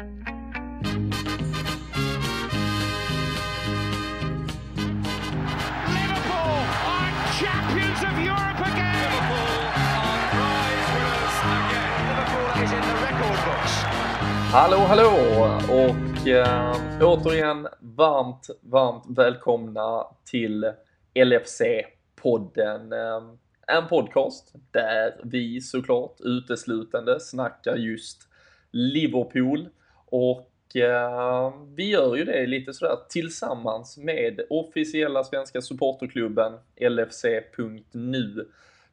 Liverpool are champions of Europe again. Liverpool are prize winners again. Liverpool is in the record books. Hallå, hallå! Och eh, återigen varmt, varmt välkomna till LFC-podden. Eh, en podcast där vi såklart uteslutande snackar just Liverpool. Och eh, vi gör ju det lite sådär tillsammans med officiella svenska supporterklubben LFC.nu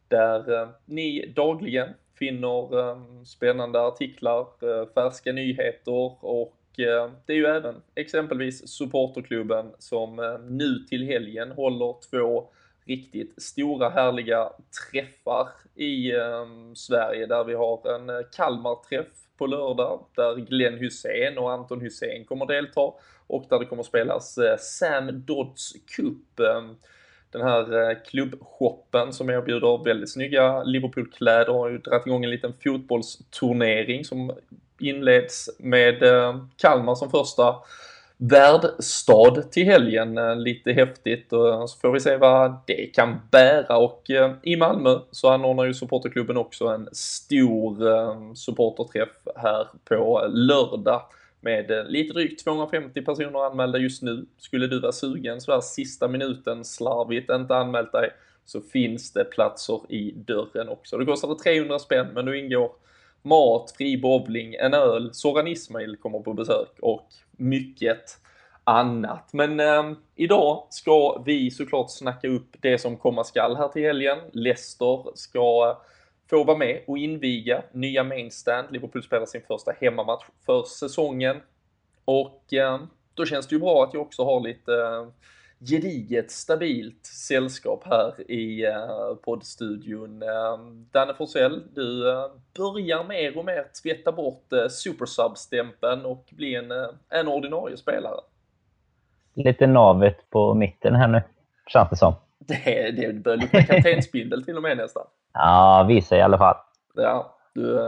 där eh, ni dagligen finner eh, spännande artiklar, eh, färska nyheter och eh, det är ju även exempelvis supporterklubben som eh, nu till helgen håller två riktigt stora härliga träffar i eh, Sverige där vi har en eh, Kalmar-träff på lördag där Glenn Hussein och Anton Hussein kommer delta och där det kommer spelas eh, Sam Dodds Cup. Eh, den här eh, klubbshoppen som erbjuder väldigt snygga Liverpool-kläder har ju dragit igång en liten fotbollsturnering som inleds med Kalmar som första värdstad till helgen. Eh, lite häftigt och så får vi se vad det kan bära och eh, i Malmö så anordnar ju supporterklubben också en stor eh, supporterträff här på lördag med lite drygt 250 personer anmälda just nu. Skulle du vara sugen sådär sista minuten slarvigt inte anmält dig så finns det platser i dörren också. Det kostade 300 spänn men nu ingår mat, fri bowling, en öl, Soran Ismail kommer på besök och mycket annat. Men eh, idag ska vi såklart snacka upp det som komma skall här till helgen. Leicester ska få vara med och inviga nya mainstand. Liverpool spelar sin första hemmamatch för säsongen. Och eh, då känns det ju bra att jag också har lite eh, gediget, stabilt sällskap här i eh, poddstudion. Eh, Danne Forsell, du eh, börjar mer och mer tvätta bort eh, supersub-stämpeln och bli en, en ordinarie spelare. Lite navet på mitten här nu, känns det som. Det, det börjar lukta kaptensbindel till och med nästan. Ja, visa i alla fall. Ja, du,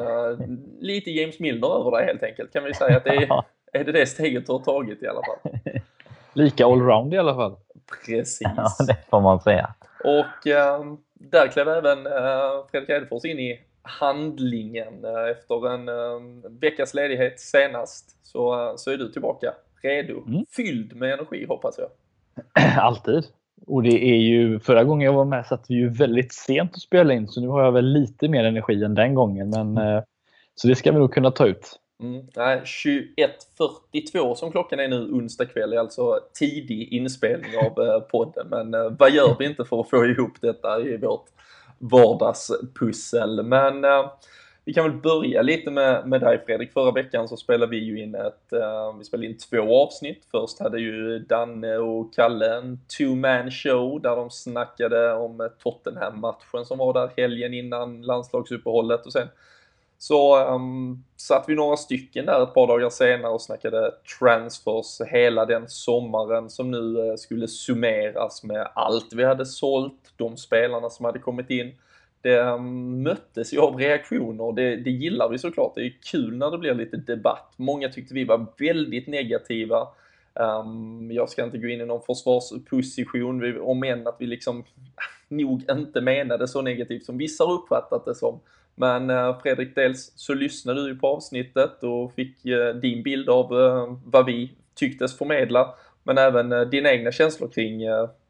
lite James Milner över dig helt enkelt. Kan vi säga att det är, är det det steget du har tagit i alla fall. Lika allround i alla fall. Precis. Ja, det får man säga. Och eh, där klev även eh, Fredrik Edfors in i handlingen eh, efter en eh, veckas ledighet senast. Så, eh, så är du tillbaka redo, Mm. fylld med energi hoppas jag. Alltid. Och det är ju, förra gången jag var med satt vi ju väldigt sent att spela in så nu har jag väl lite mer energi än den gången. Men, eh, så det ska vi nog kunna ta ut. Mm. Nej, 21.42 som klockan är nu onsdag kväll är alltså tidig inspelning av eh, podden. Men eh, vad gör vi inte för att få ihop detta i vårt vardagspussel? Men eh, vi kan väl börja lite med, med dig Fredrik. Förra veckan så spelade vi ju in ett, eh, vi spelade in två avsnitt. Först hade ju Danne och Kalle en two-man show där de snackade om Tottenham-matchen som var där helgen innan landslagsuppehållet och sen så um, satt vi några stycken där ett par dagar senare och snackade transfers hela den sommaren som nu eh, skulle summeras med allt vi hade sålt, de spelarna som hade kommit in. Det um, möttes ju av reaktioner och det, det gillar vi såklart. Det är kul när det blir lite debatt. Många tyckte vi var väldigt negativa. Um, jag ska inte gå in i någon försvarsposition, vi- om än att vi liksom nog inte menade så negativt som vissa har uppfattat det som. Men eh, Fredrik, dels så lyssnade du ju på avsnittet och fick eh, din bild av eh, vad vi tycktes förmedla. Men även dina egna känslor kring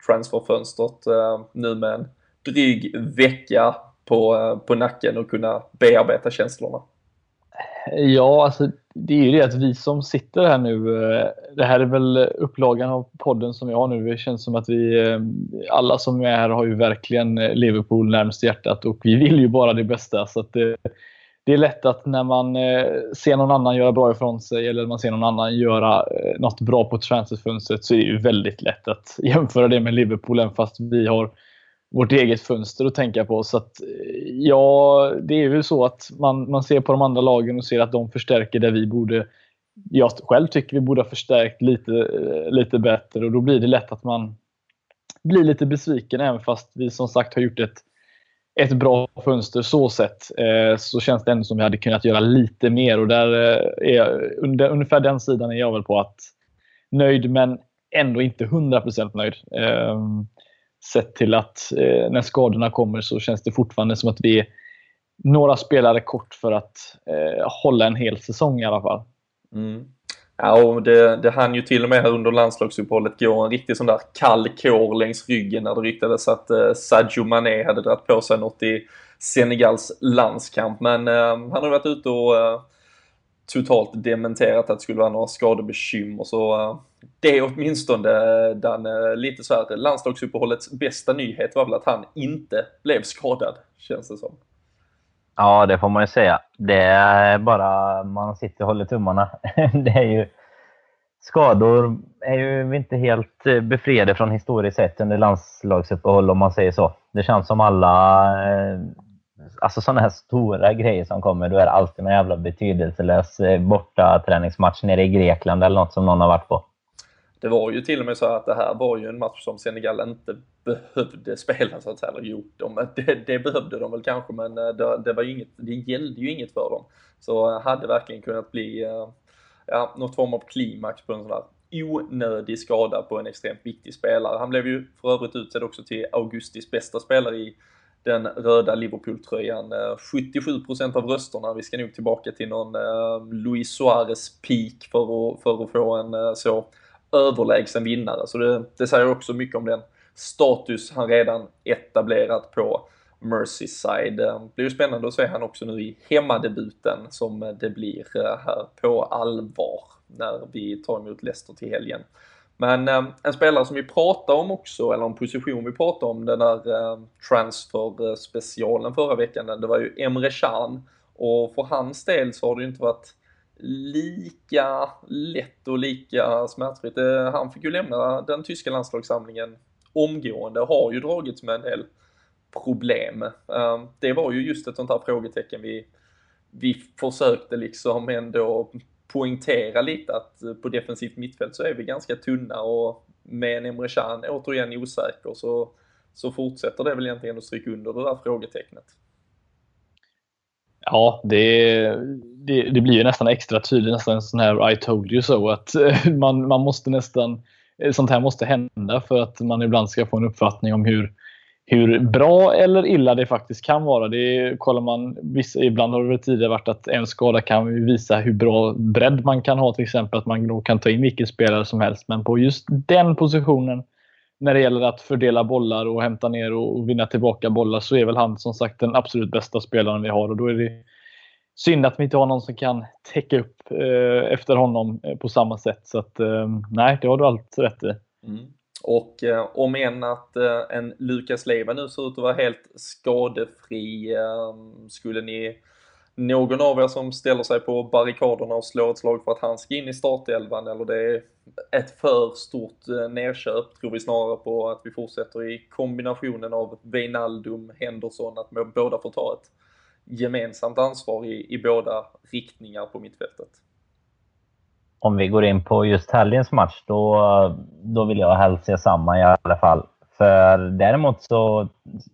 transferfönstret nu med en dryg vecka på, på nacken och kunna bearbeta känslorna. Ja, alltså, det är ju det att vi som sitter här nu, eh, det här är väl upplagan av podden som jag har nu. Det känns som att vi, eh, alla som är här har ju verkligen eh, Liverpool närmast hjärtat och vi vill ju bara det bästa. Så att det, det är lätt att när man ser någon annan göra bra ifrån sig eller man ser någon annan göra något bra på transferfönstret så är det ju väldigt lätt att jämföra det med Liverpool även fast vi har vårt eget fönster att tänka på. Så att, eh, ja, det är ju så att man, man ser på de andra lagen och ser att de förstärker där vi borde jag själv tycker vi borde ha förstärkt lite, eh, lite bättre och då blir det lätt att man blir lite besviken även fast vi som sagt har gjort ett ett bra fönster så sett. Eh, så känns det ändå som vi hade kunnat göra lite mer och där eh, är jag, under, ungefär den sidan är jag väl på att nöjd men ändå inte 100% nöjd. Eh, sett till att eh, när skadorna kommer så känns det fortfarande som att vi är några spelare kort för att eh, hålla en hel säsong i alla fall. Mm. Ja, och det, det hann ju till och med här under landslagsuppehållet gå en riktig sån där kall kår längs ryggen när det ryktades att eh, Sadio Mané hade dragit på sig något i Senegals landskamp. Men eh, han har varit ute och eh, totalt dementerat att det skulle vara några skadebekymmer. Så eh, det är åtminstone eh, den eh, lite så här landslagsuppehållets bästa nyhet var väl att han inte blev skadad, känns det som. Ja, det får man ju säga. Det är bara man sitter och håller tummarna. Det är ju, skador är ju inte helt befriade från historiskt sett under landslagsuppehåll om man säger så. Det känns som alla, alltså sådana här stora grejer som kommer, då är det alltid någon jävla betydelselös eh, borta träningsmatch nere i Grekland eller något som någon har varit på. Det var ju till och med så att det här var ju en match som Senegal inte behövde spela så att säga. Eller jo, de, det, det, behövde de väl kanske men eh, det, det, var ju inget, det gällde ju inget för dem. Så eh, hade verkligen kunnat bli ja, något form av klimax på en sån här onödig skada på en extremt viktig spelare. Han blev ju för övrigt utsedd också till augustis bästa spelare i den röda Liverpool-tröjan. Eh, 77% av rösterna, vi ska nog tillbaka till någon eh, Luis Suarez peak för att, för att få en eh, så överlägsen vinnare. Så det, det säger också mycket om den status han redan etablerat på Merseyside. Det blir ju spännande att se han också nu i hemmadebuten som det blir här på allvar när vi tar emot Leicester till helgen. Men eh, en spelare som vi pratar om också, eller en position vi pratar om, den där eh, transfer-specialen förra veckan, det var ju Emre Can. Och för hans del så har det ju inte varit lika lätt och lika smärtfritt. Eh, han fick ju lämna den tyska landslagssamlingen omgående och har ju dragits med en del problem. Eh, det var ju just ett sånt här frågetecken vi, vi försökte liksom ändå poängtera lite att eh, på defensivt mittfält så är vi ganska tunna och med en Emre Can återigen osäker så, så fortsätter det väl egentligen att stryka under det där frågetecknet. Ja, det, det, det, blir ju nästan extra tydligt, nästan en sån här I told you so. Att eh, man, man måste nästan, eh, sånt här måste hända för att man ibland ska få en uppfattning om hur, hur bra eller illa det faktiskt kan vara. Det kollar man, vissa, ibland har det tidigare varit att en skada kan visa hur bra bredd man kan ha. Till exempel att man kan ta in vilken spelare som helst. Men på just den positionen när det gäller att fördela bollar och hämta ner och vinna tillbaka bollar så är väl han som sagt den absolut bästa spelaren vi har och då är det synd att vi inte har någon som kan täcka upp eh, efter honom eh, på samma sätt. Så att eh, nej, det har du allt rätt i. Mm. Och eh, om än att eh, en Lukas Leiva nu ser ut att vara helt skadefri, eh, skulle ni någon av er som ställer sig på barrikaderna och slår ett slag för att han ska in i startelvan eller det är ett för stort eh, nedköp tror vi snarare på att vi fortsätter i kombinationen av Wijnaldum, Henderson, att båda får ta ett gemensamt ansvar i, i båda riktningar på mittfältet. Om vi går in på just helgens match, då, då vill jag helst se samma i alla fall. För däremot så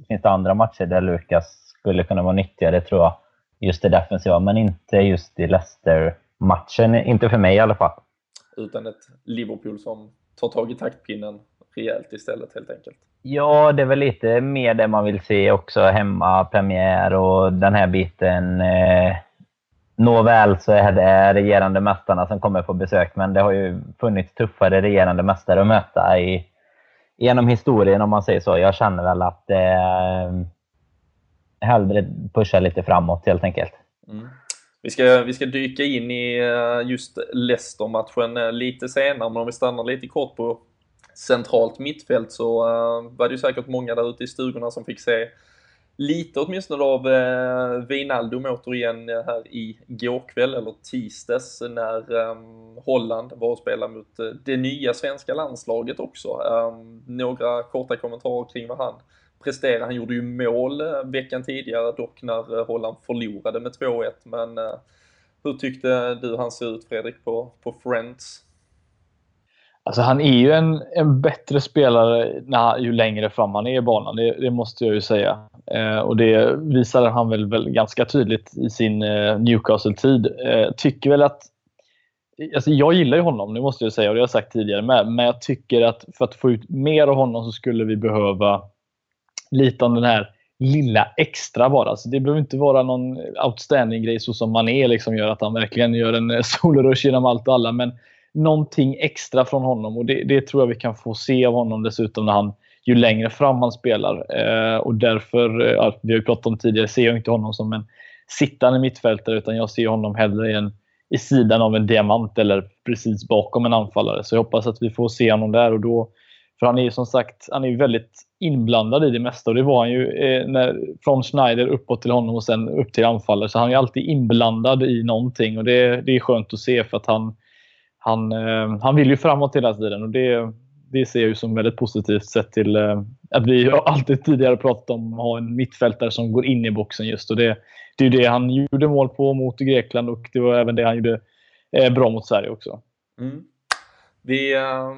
finns det andra matcher där Lukas skulle kunna vara nyttigare tror jag just det defensiva, men inte just i Leicester-matchen. Inte för mig i alla fall. Utan ett Liverpool som tar tag i taktpinnen rejält istället helt enkelt. Ja, det är väl lite mer det man vill se också. Hemma, premiär och den här biten. Eh, Nåväl så är det regerande mästarna som kommer på besök, men det har ju funnits tuffare regerande mästare att möta i, genom historien om man säger så. Jag känner väl att eh, hellre pusha lite framåt helt enkelt. Mm. Vi ska, vi ska dyka in i eh, just Leicester-matchen eh, lite senare, men om vi stannar lite kort på centralt mittfält så uh, var det ju säkert många där ute i stugorna som fick se lite åtminstone av eh, Wijnaldum återigen eh, här i går kväll eller tisdags när eh, Holland var och spelade mot eh, det nya svenska landslaget också. Eh, några korta kommentarer kring vad han presterade. Han gjorde ju mål eh, veckan tidigare dock när eh, Holland förlorade med 2-1. Men eh, hur tyckte du han såg ut Fredrik på, på Friends? Alltså han är ju en, en bättre spelare när, ju längre fram han är i banan, det, det måste jag ju säga. Eh, och det visade han väl, väl ganska tydligt i sin eh, Newcastle-tid. Eh, tycker väl att Alltså jag gillar ju honom, det måste jag säga, och det har jag sagt tidigare med. Men jag tycker att för att få ut mer av honom så skulle vi behöva lite av den här lilla extra bara. Alltså det behöver inte vara någon outstanding grej så som man är liksom gör att han verkligen gör en eh, solrush genom allt och alla. Men någonting extra från honom och det, det, tror jag vi kan få se av honom dessutom när han ju längre fram han spelar. Eh, och därför, eh, ja, vi har ju pratat om tidigare, ser jag inte honom som en sittande mittfältare utan jag ser honom hellre i, en, i sidan av en diamant eller precis bakom en anfallare. Så jag hoppas att vi får se honom där och då för han är ju som sagt han är väldigt inblandad i det mesta och det var han ju eh, när, från Schneider uppåt till honom och sen upp till anfallare. Så han är alltid inblandad i någonting och det, det är skönt att se för att han, han, eh, han vill ju framåt hela tiden och det, det ser jag ju som väldigt positivt sett till eh, att vi alltid tidigare pratat om att ha en mittfältare som går in i boxen just och det, det är ju det han gjorde mål på mot Grekland och det var även det han gjorde eh, bra mot Sverige också. Mm. Vi, eh,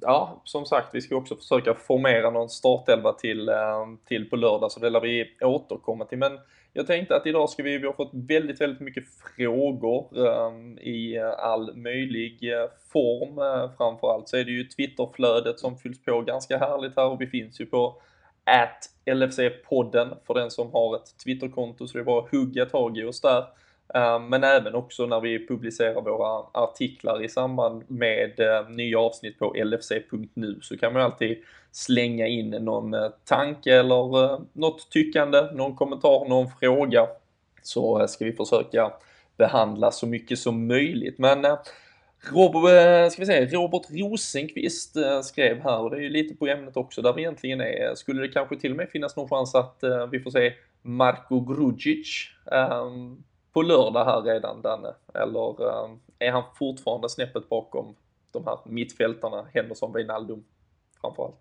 ja, som sagt, vi ska också försöka formera någon startelva till, eh, till på lördag, så det lär vi återkomma till. Men jag tänkte att idag ska vi, vi har fått väldigt, väldigt mycket frågor um, i eh, all möjlig eh, form. Uh, framförallt så är det ju Twitterflödet som fylls på ganska härligt här och vi finns ju på at LFC-podden för den som har ett Twitterkonto så det är bara att hugga tag i oss där. Eh, men även också när vi publicerar våra artiklar i samband med eh, nya avsnitt på lfc.nu så kan man alltid slänga in någon eh, tanke eller något tyckande, någon kommentar, någon fråga så ska vi försöka behandla så mycket som möjligt. Men Robert, ska vi säga, Robert Rosenqvist skrev här och det är ju lite på ämnet också där vi egentligen är. Skulle det kanske till och med finnas någon chans att vi får se Marko Grudzic ehm, på lördag här redan, Danne? Eller eh, är han fortfarande snäppet bakom de här mittfältarna, Henderson, Wijnaldum framförallt?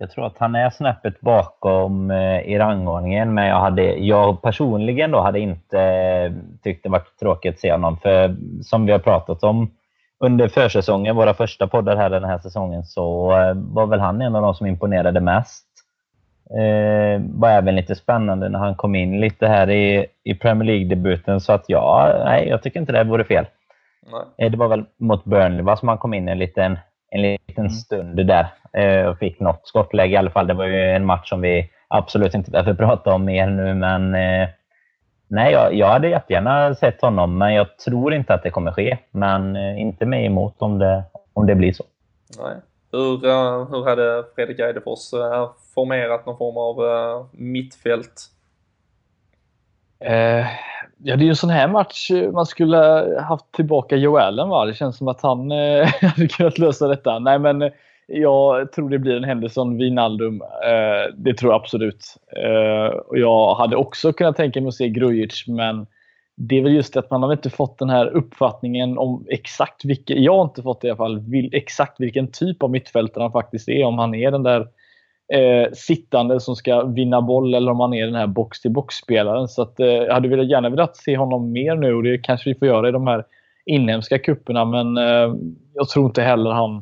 Jag tror att han är snäppet bakom eh, i rangordningen, men jag, hade, jag personligen då hade inte eh, tyckt det varit tråkigt att se honom. För som vi har pratat om under försäsongen, våra första poddar här den här säsongen, så eh, var väl han en av de som imponerade mest. Eh, var även lite spännande när han kom in lite här i, i Premier League-debuten. Så att ja, nej, jag tycker inte det vore fel. Eh, det var väl mot Burnley va, som han kom in en liten, en liten mm. stund där eh, och fick något skottläge i alla fall. Det var ju en match som vi absolut inte behöver prata om mer nu, men eh, nej, jag, jag hade jättegärna sett honom, men jag tror inte att det kommer ske. Men eh, inte mig emot om det, om det blir så. Nej. Hur, eh, hur hade Fredrik Eidefors eh, formerat någon form av eh, mittfält? mittfält? ja, det är ju en sån här match man skulle haft tillbaka Joe Allen va? Det känns som att han hade kunnat lösa detta. Nej, men jag tror det blir en Henderson, Wijnaldum. det tror jag absolut. och jag hade också kunnat tänka mig att se Grujic, men det är väl just det att man har inte fått den här uppfattningen om exakt vilken, jag har inte fått det i alla fall, exakt vilken typ av mittfältare han faktiskt är. Om han är den där eh, sittande som ska vinna boll eller om han är den här box-till-box-spelaren. Så att, eh, jag hade velat, gärna velat se honom mer nu och det kanske vi får göra i de här inhemska kupperna men eh, jag tror inte heller han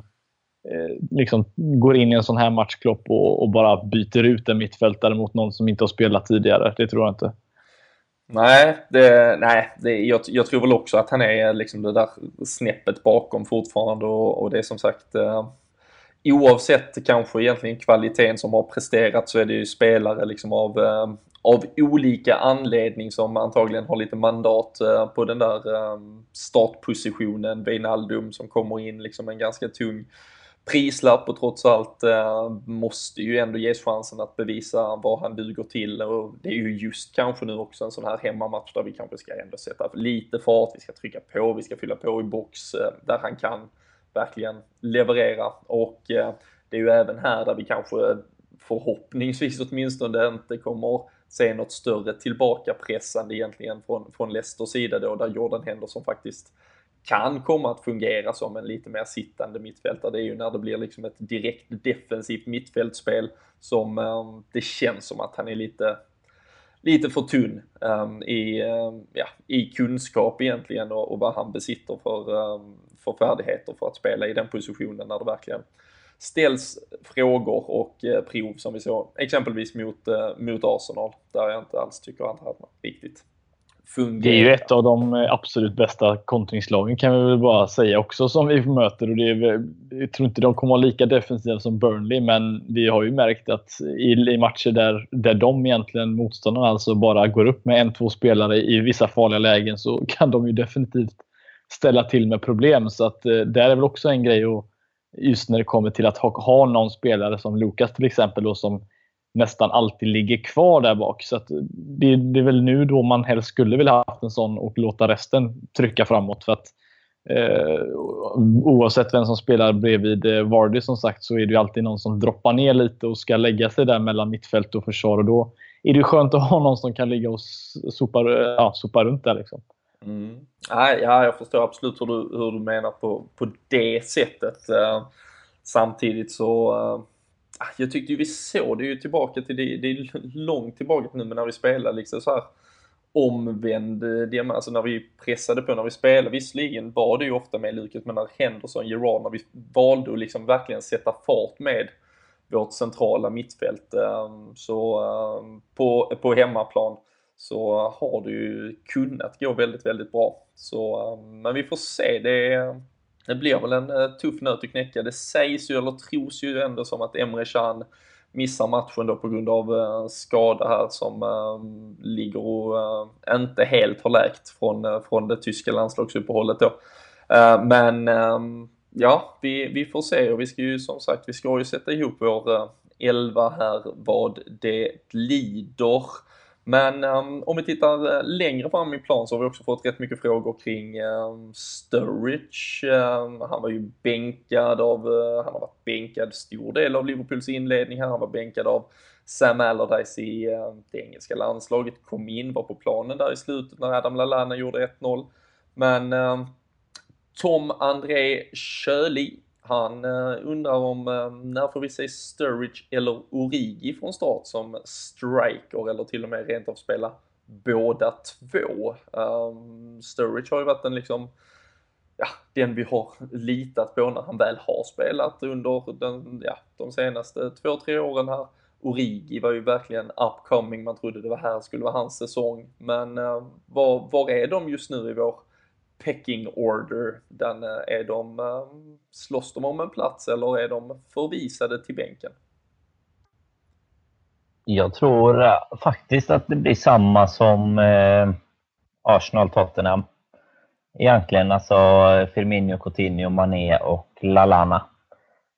eh, liksom går in i en sån här matchklopp och, och bara byter ut en mittfältare mot någon som inte har spelat tidigare. Det tror jag inte. Nej, det, nej det, jag, jag, tror väl också att han är liksom det där snäppet bakom fortfarande och, och det är som sagt eh, oavsett kanske egentligen kvaliteten som har presterat så är det ju spelare liksom av, eh, av olika anledning som antagligen har lite mandat eh, på den där eh, startpositionen. Wijnaldum som kommer in liksom en ganska tung prislapp och trots allt eh, måste ju ändå ges chansen att bevisa vad han duger till. Och det är ju just kanske nu också en sån här hemmamatch där vi kanske ska ändå sätta lite fart, vi ska trycka på, vi ska fylla på i box eh, där han kan verkligen leverera. Och eh, det är ju även här där vi kanske förhoppningsvis åtminstone inte kommer se något större tillbakapressande egentligen från, från Leicesters sida då där Jordan Henderson faktiskt kan komma att fungera som en lite mer sittande mittfältare. Det är ju när det blir liksom ett direkt defensivt mittfältspel som eh, det känns som att han är lite lite för tunn ehm, i, ehm, ja, i kunskap egentligen och, och vad han besitter för, um, för färdigheter för att spela i den positionen när det verkligen ställs frågor och eh, prov som vi såg exempelvis mot, eh, mot Arsenal där jag inte alls tycker att han riktigt fungerar. Det är ju ett av de eh, absolut bästa kontringslagen kan vi väl bara säga också som vi möter. Och det är, jag tror inte de kommer vara lika defensiva som Burnley, men vi har ju märkt att i, i matcher där, där de egentligen, motståndarna alltså, bara går upp med en, två spelare i vissa farliga lägen så kan de ju definitivt ställa till med problem. Så att eh, där är väl också en grej och just när det kommer till att ha, ha någon spelare som Lukas till exempel då, som nästan alltid ligger kvar där bak. Så det, det, är väl nu då man helst skulle vilja ha haft en sån och låta resten trycka framåt. För att, eh, oavsett vem som spelar bredvid eh, Vardy som sagt så är det ju alltid någon som droppar ner lite och ska lägga sig där mellan mittfält och försvar. Och då är det skönt att ha någon som kan ligga och sopa, ja, sopa runt där. Liksom. Mm. Ja, jag förstår absolut hur du, hur du menar på, på det sättet. Eh, samtidigt så eh, Ah, jag tyckte ju vi såg det ju tillbaka till, det, det är långt tillbaka nu men när vi spelade liksom så här omvänd eh, diamant, alltså när vi pressade på när vi spelade. Visserligen var det ju ofta med Lukas, men när Henderson, Gerard, när vi valde att liksom verkligen sätta fart med vårt centrala mittfält ehm, så ehm, på, på hemmaplan så har det ju kunnat gå väldigt, väldigt bra. Så, ehm, men vi får se. Det är, det blir väl en uh, tuff nöt att knäcka. Det sägs ju, eller tros ju ändå som att Emre Can missar matchen då på grund av uh, skada här som uh, ligger och inte helt har läkt från, från det tyska landslagsuppehållet då. men ja, vi, vi får se och vi ska ju som sagt, vi ska ju sätta ihop vår elva här vad det lider. Men um, om vi tittar eh, längre fram i plan så har vi också fått rätt mycket frågor kring um, Sturridge. Um, han var ju bänkad av, uh, han har varit bänkad stor del av Liverpools inledning här. Han var bänkad av Sam Allardyce i uh, det engelska landslaget, kom in, var på planen där i slutet när Adam Lallana gjorde 1-0. Men Tom André Köli han eh, undrar om eh, när får vi se Sturridge eller Origi från start som striker eller till och med rent av spela båda två. Um, Sturridge har ju varit den liksom ja, den vi har litat på när han väl har spelat under den, ja, de senaste två, tre åren här. Origi var ju verkligen upcoming, man trodde det var här skulle vara hans säsong. Men uh, var, var är de just nu i vår pecking order? Den, eh, är de, eh, slåss de om en plats eller är de förvisade till bänken? Jag tror eh, faktiskt att det blir samma som eh, Arsenal-Tottenham. Egentligen alltså Firmino, Coutinho, Mané och Lalana.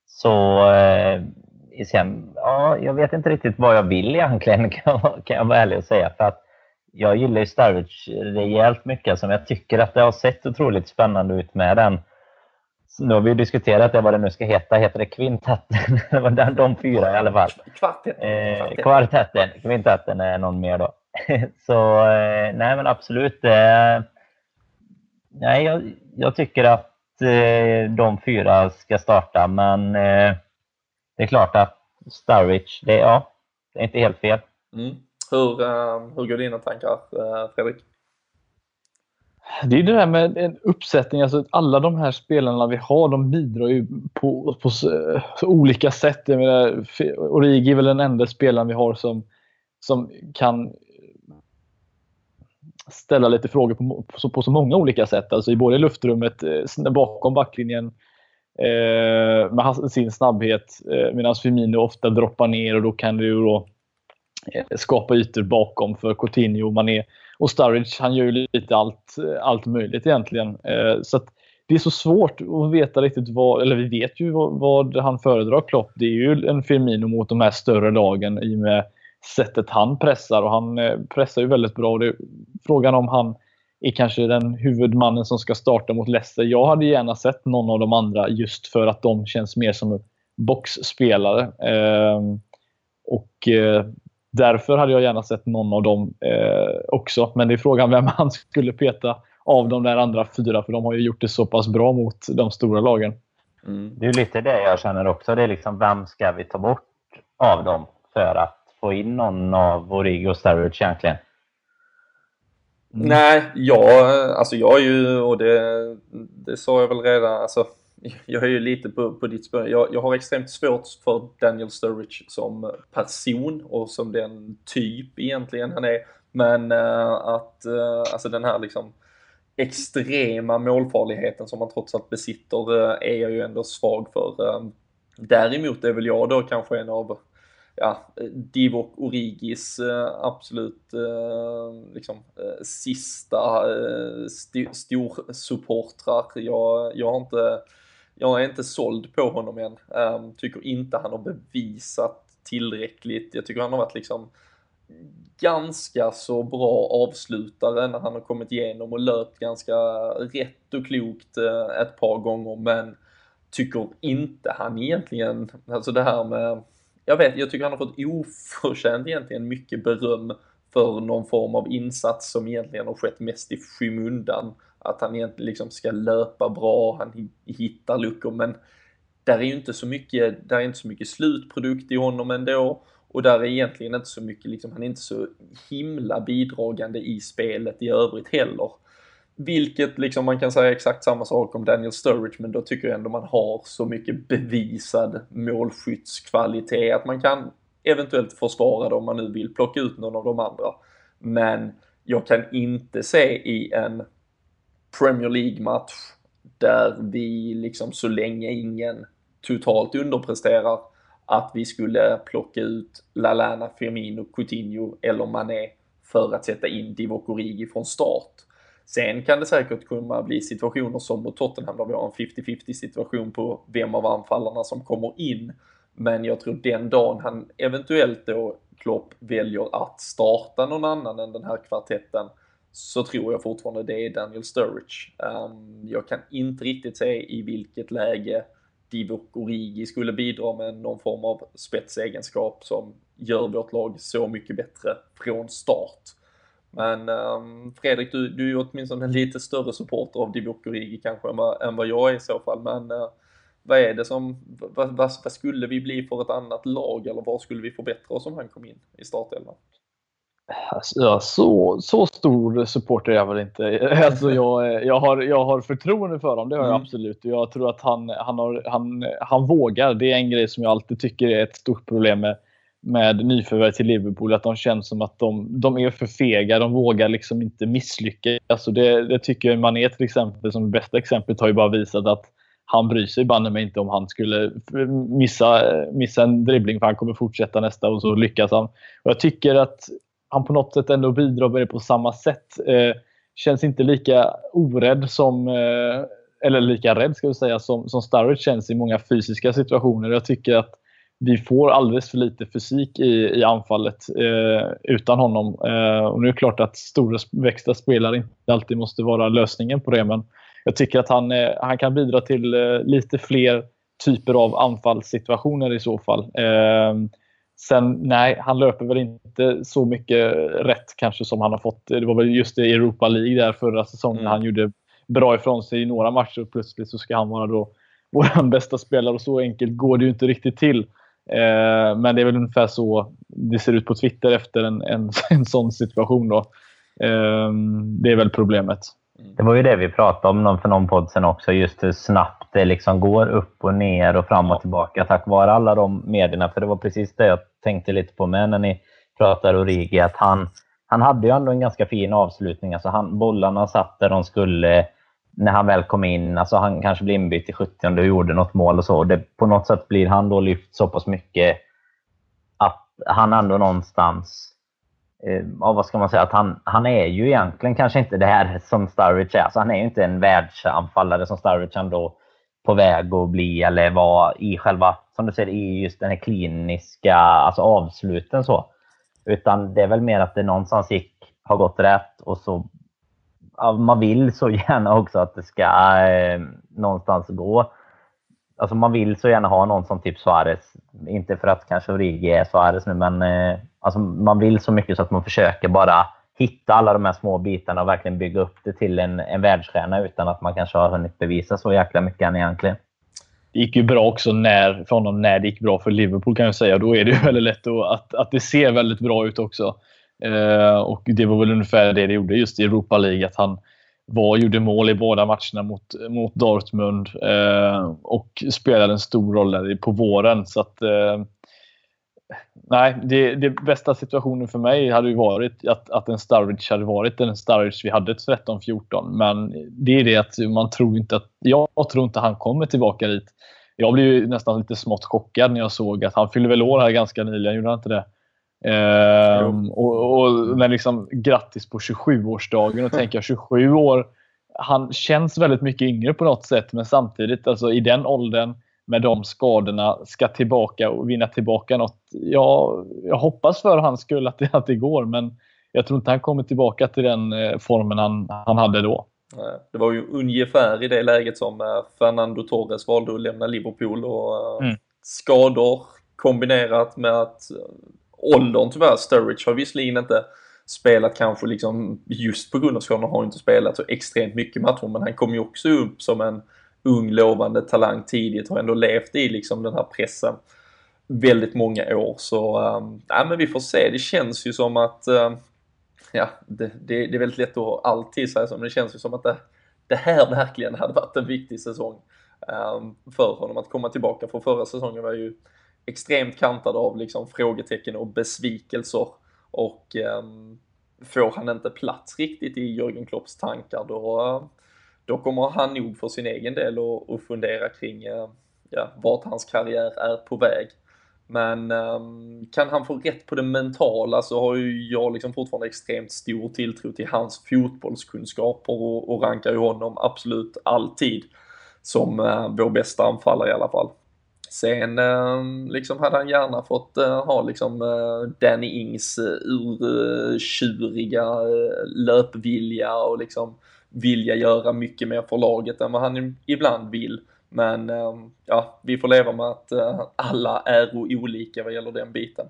Så eh, sen, ja, jag vet inte riktigt vad jag vill egentligen kan, kan jag vara ärlig och säga. För att jag gillar ju Sturridge rejält mycket. Som jag tycker att det har sett otroligt spännande ut med den. Nu har vi diskuterat det, vad det nu ska heta. Heter det kvintetten? det var de fyra i alla fall. Kvartetten. Eh, kvartetten. Kvintetten är någon mer då. Så eh, nej men absolut. Eh, nej, jag, jag, tycker att eh, de fyra ska starta men det är klart att Sturridge, det, ja, det är inte helt fel. Mm. Hur, ehm, hur går dina tankar eh, Fredrik? Det är det där med en uppsättning. Alltså alla de här spelarna vi har, de bidrar ju på, på så, så eh, olika sätt. Jag menar, Origi är väl den enda spelaren vi har som, som kan ställa lite frågor på, på, på så många olika sätt. Alltså i både luftrummet, eh, bakom backlinjen, eh, med sin snabbhet. Eh, Medan Firmino ofta droppar ner och då kan det ju då Eh, skapa ytor bakom för Coutinho, Mané och Sturridge. Han gör ju lite allt, eh, allt möjligt egentligen. Eh, så det är så svårt att veta riktigt vad, eller vi vet ju vad, vad, han föredrar Klopp. Det är ju en Firmino mot de här större lagen i och med sättet han pressar och han pressar ju väldigt bra. Och det är frågan om han är kanske den huvudmannen som ska starta mot Leicester. Jag hade gärna sett någon av de andra just för att de känns mer som boxspelare. Ehm, och Därför hade jag gärna sett någon av dem eh, också. Men det är frågan vem han skulle peta av de där andra fyra, för de har ju gjort det så pass bra mot de stora lagen. Mm. Det är lite det jag känner också. Det är liksom, vem ska vi ta bort av dem för att få in någon av Origi och Sturridge egentligen. Mm. Nej, jag, alltså jag är ju, och det, det sa jag väl redan, alltså jag är ju lite på, på ditt spår. Jag, jag har extremt svårt för Daniel Sturridge som person och som den typ egentligen han är. Men uh, att, uh, alltså den här liksom extrema målfarligheten som han trots allt besitter uh, är jag ju ändå svag för. Däremot är väl jag då kanske en av ja, Divok Origis absolut liksom sista st storsupportrar. Jag, jag har inte jag är inte såld på honom än. Um, tycker inte han har bevisat tillräckligt. Jag tycker han har varit liksom ganska så bra avslutare när han har kommit igenom och löpt ganska rätt och klokt uh, ett par gånger men tycker inte han egentligen, alltså det här med, jag vet, jag tycker han har fått oförtjänt egentligen mycket beröm för någon form av insats som egentligen har skett mest i skymundan att han egentligen liksom ska löpa bra, han hittar luckor, men där är ju inte så mycket, där är inte så mycket slutprodukt i honom ändå och där är egentligen inte så mycket, liksom, han är inte så himla bidragande i spelet i övrigt heller. Vilket liksom man kan säga exakt samma sak om Daniel Sturridge, men då tycker jag ändå man har så mycket bevisad målskyttskvalitet att man kan eventuellt försvara det om man nu vill plocka ut någon av de andra. Men jag kan inte se i en Premier League-match där vi liksom så länge ingen totalt underpresterar att vi skulle plocka ut Lalana, Firmino, Coutinho eller Mané för att sätta in Divock Origi från start. Sen kan det säkert kunna bli situationer som mot Tottenham där vi har en 50-50 situation på vem av anfallarna som kommer in. Men jag tror den dagen han eventuellt då Klopp väljer att starta någon annan än den här kvartetten så tror jag fortfarande det är Daniel Sturridge. Um, jag kan inte riktigt se i vilket läge Divock Origi skulle bidra med någon form av spetsegenskap som gör vårt lag så mycket bättre från start. Men um, Fredrik, du, du är ju åtminstone en lite större supporter av Divock Origi kanske än vad, än vad jag är i så fall. Men uh, vad är det som, vad, vad, vad, skulle vi bli för ett annat lag eller vad skulle vi förbättra oss om han kom in i startelvan? Alltså, ja, så, så stor supporter är jag väl inte. Alltså, jag, jag, har, jag har förtroende för honom, det har jag mm. absolut. Jag tror att han, han, har, han, han vågar. Det är en grej som jag alltid tycker är ett stort problem med, med nyförvärv till Liverpool. Att de känns som att de, de är för fega. De vågar liksom inte misslyckas. Alltså det, det tycker jag Mané till exempel, som bästa exemplet, har ju bara visat att han bryr sig banne mig inte om han skulle missa, missa en dribbling för han kommer fortsätta nästa och så lyckas han. Och jag tycker att han på något sätt ändå bidrar med det på samma sätt. Eh, känns inte lika orädd som, eh, eller lika rädd ska vi säga, som, som Starrett känns i många fysiska situationer. Jag tycker att vi får alldeles för lite fysik i, i anfallet eh, utan honom. Eh, och nu är det klart att stora växta spelare inte alltid måste vara lösningen på det, men jag tycker att han, eh, han kan bidra till eh, lite fler typer av anfallssituationer i så fall. Eh, Sen nej, han löper väl inte så mycket rätt kanske som han har fått. Det var väl just i Europa League där förra säsongen mm. han gjorde bra ifrån sig i några matcher och plötsligt så ska han vara då vår bästa spelare och så enkelt går det ju inte riktigt till. Eh, men det är väl ungefär så det ser ut på Twitter efter en, en, en sån situation. Då. Eh, det är väl problemet. Det var ju det vi pratade om för någon podd sen också, just hur snabbt det liksom går upp och ner och fram och tillbaka tack vare alla de medierna. För det var precis det jag tänkte lite på med när ni pratar Origi, att han, han hade ju ändå en ganska fin avslutning. Alltså han, bollarna satt där de skulle när han väl kom in. Alltså han kanske blev inbytt i 70 och gjorde något mål och så. Det, på något sätt blir han då lyft så pass mycket att han ändå någonstans eh, ja, vad ska man säga, att han, han är ju egentligen kanske inte det här som Sturridge är. Alltså han är ju inte en världsanfallare som Sturridge ändå på väg att bli eller vara i själva, som du säger, i just den här kliniska alltså avsluten så. Utan det är väl mer att det någonstans gick, har gått rätt och så man vill så gärna också att det ska eh, någonstans gå. Alltså man vill så gärna ha någon som typ Suarez. Inte för att kanske Origi är Suarez nu, men eh, alltså man vill så mycket så att man försöker bara hitta alla de här små bitarna och verkligen bygga upp det till en, en världsstjärna utan att man kanske har hunnit bevisa så jäkla mycket än egentligen. det gick ju bra också när, för honom när det gick bra för Liverpool kan jag säga. Då är det väldigt lätt att, att det ser väldigt bra ut också. Eh, och Det var väl ungefär det det gjorde just i Europa League. Att han var, gjorde mål i båda matcherna mot, mot Dortmund eh, och spelade en stor roll där på våren. Så att, eh, nej, det, det, bästa situationen för mig hade ju varit att, att en Sturridge hade varit den Sturridge vi hade 13-14. Men det är det att man tror inte att, jag tror inte han kommer tillbaka dit. Jag blev nästan lite smått chockad när jag såg att han fyllde väl år här ganska nyligen, gjorde han inte det? Ehm, och, och när liksom, grattis på 27-årsdagen och tänka 27 år. Han känns väldigt mycket yngre på något sätt men samtidigt alltså, i den åldern med de skadorna ska tillbaka och vinna tillbaka något. Ja, jag hoppas för hans skull att det, att det går men jag tror inte han kommer tillbaka till den eh, formen han, han hade då. Det var ju ungefär i det läget som eh, Fernando Torres valde att lämna Liverpool och eh, mm. skador kombinerat med att åldern tyvärr, Sturridge har visserligen inte spelat kanske liksom just på grund av skadorna har inte spelat så extremt mycket matcher men han kom ju också upp som en ung lovande talang tidigt har ändå levt i liksom den här pressen väldigt många år. Så ehm, ja men vi får se. Det känns ju som att ehm, ja det, det, det, är väldigt lätt att alltid säga så men det känns ju som att det, det här verkligen hade varit en viktig säsong ehm, för honom. Att komma tillbaka för förra säsongen var ju extremt kantad av liksom frågetecken och besvikelser. Och um, får han inte plats riktigt i Jörgen Klopps tankar då, då kommer han nog för sin egen del att fundera kring eh, ja, vart hans karriär är på väg. Men um, kan han få rätt på det mentala så har ju jag liksom fortfarande extremt stor tilltro till hans fotbollskunskaper och, och rankar ju honom absolut alltid som uh, vår bästa anfallare i alla fall. Sen ehm, liksom hade han gärna fått eh, ha liksom eh, Danny Ings eh, urtjuriga eh, löpvilja och liksom vilja göra mycket mer för laget än vad han ibland vill. Men ehm, ja, vi får leva med att eh, alla är olika vad gäller den biten.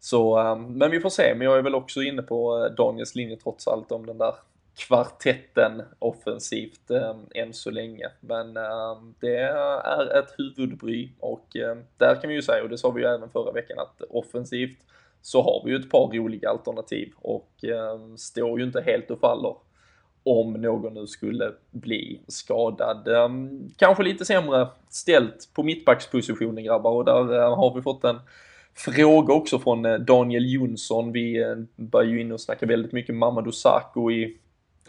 Så, ehm, men vi får se, men jag är väl också inne på eh, Daniels linje trots allt om den där kvartetten offensivt eh, än så länge. Men eh, det är ett huvudbry och eh, där kan vi ju säga, och det sa vi ju även förra veckan, att offensivt så har vi ju ett par roliga alternativ och eh, står ju inte helt och faller om någon nu skulle bli skadad. Ehm, kanske lite sämre ställt på mittbackspositionen grabbar och där eh, har vi fått en fråga också från eh, Daniel Jonsson. Vi eh, var ju inne och snackade väldigt mycket Mamadou Sakho i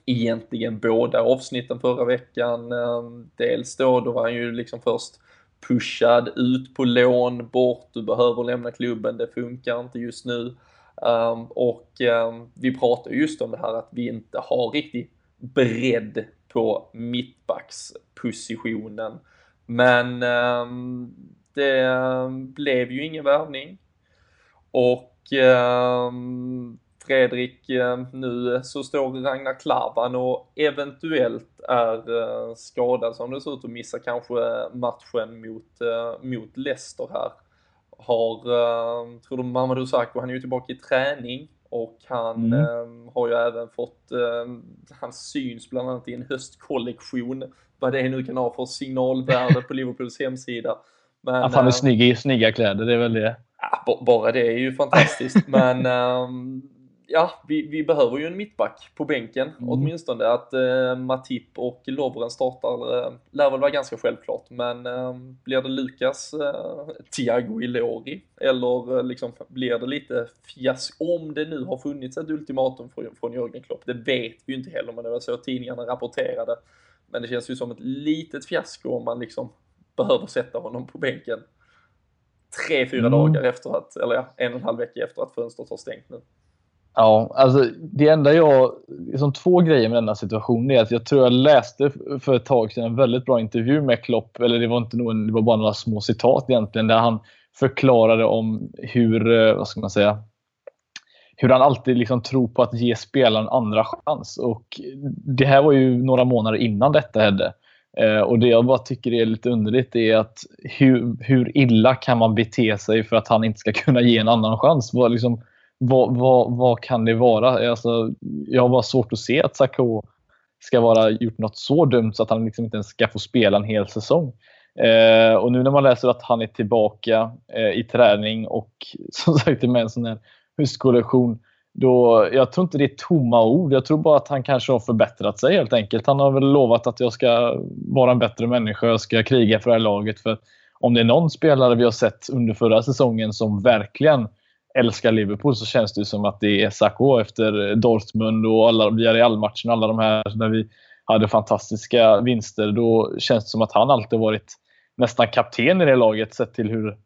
egentligen båda avsnitten förra veckan. Ehm, dels då, då var han ju liksom först pushad ut på lån, bort, du behöver lämna klubben, det funkar inte just nu. Um, och um, vi pratar just om det här att vi inte har riktigt bredd på mittbackspositionen. Men eh, det blev ju ingen värvning. Och ehm, Fredrik, ehm, nu så står Ragnar Klavan och eventuellt är eh, skadad som det ser ut och missar kanske matchen mot, eh, mot Leicester här. Har, ehm, tror du Mamadou Sakho, han är ju tillbaka i träning och han mm. har ju även fått, han syns bland annat i en höstkollektion, vad det nu kan ha för signalvärde på Liverpools hemsida. Men, att han är snygg i snygga kläder, det är väl det. Ja, bara det är ju fantastiskt, men um, ja, vi, vi behöver ju en mittback på bänken mm. åtminstone. Att eh, Matip och Lovren startar eh, lär väl vara ganska självklart. Men eh, blir det Lukas eh, Thiago Ilori eller eh, liksom blir det lite fiask om det nu har funnits ett ultimatum från, från Jörgen Klopp. Det vet vi ju inte heller, men det var så tidningarna rapporterade. Men det känns ju som ett litet fiasko om man liksom behöver sätta honom på bänken tre, fyra mm. dagar efter att, eller ja, en och en halv vecka efter att fönstret har stängt nu. Ja, alltså det enda jag... Liksom två grejer med denna situation är att jag tror jag läste för ett tag sedan en väldigt bra intervju med Klopp, eller det var inte någon, det var bara några små citat egentligen, där han förklarade om hur, eh, vad ska man säga, hur han alltid liksom tror på att ge spelaren en andra chans. Och det här var ju några månader innan detta hände. Eh, och det jag bara tycker är lite underligt är att hur, hur illa kan man bete sig för att han inte ska kunna ge en annan chans? Var liksom, vad, vad, vad kan det vara? Alltså, jag har bara svårt att se att Sakho ska vara gjort något så dumt så att han liksom inte ens ska få spela en hel säsong. Eh, och nu när man läser att han är tillbaka eh, i träning och som sagt är med en sån här höstkollektion. Då, jag tror inte det är tomma ord. Jag tror bara att han kanske har förbättrat sig helt enkelt. Han har väl lovat att jag ska vara en bättre människa. Jag ska kriga för det här laget. För om det är någon spelare vi har sett under förra säsongen som verkligen älskar Liverpool så känns det som att det är Sacco efter Dortmund och alla Villarreal-matcherna. Alla de här när vi hade fantastiska vinster. Då känns det som att han alltid varit nästan kapten i det laget sett till hur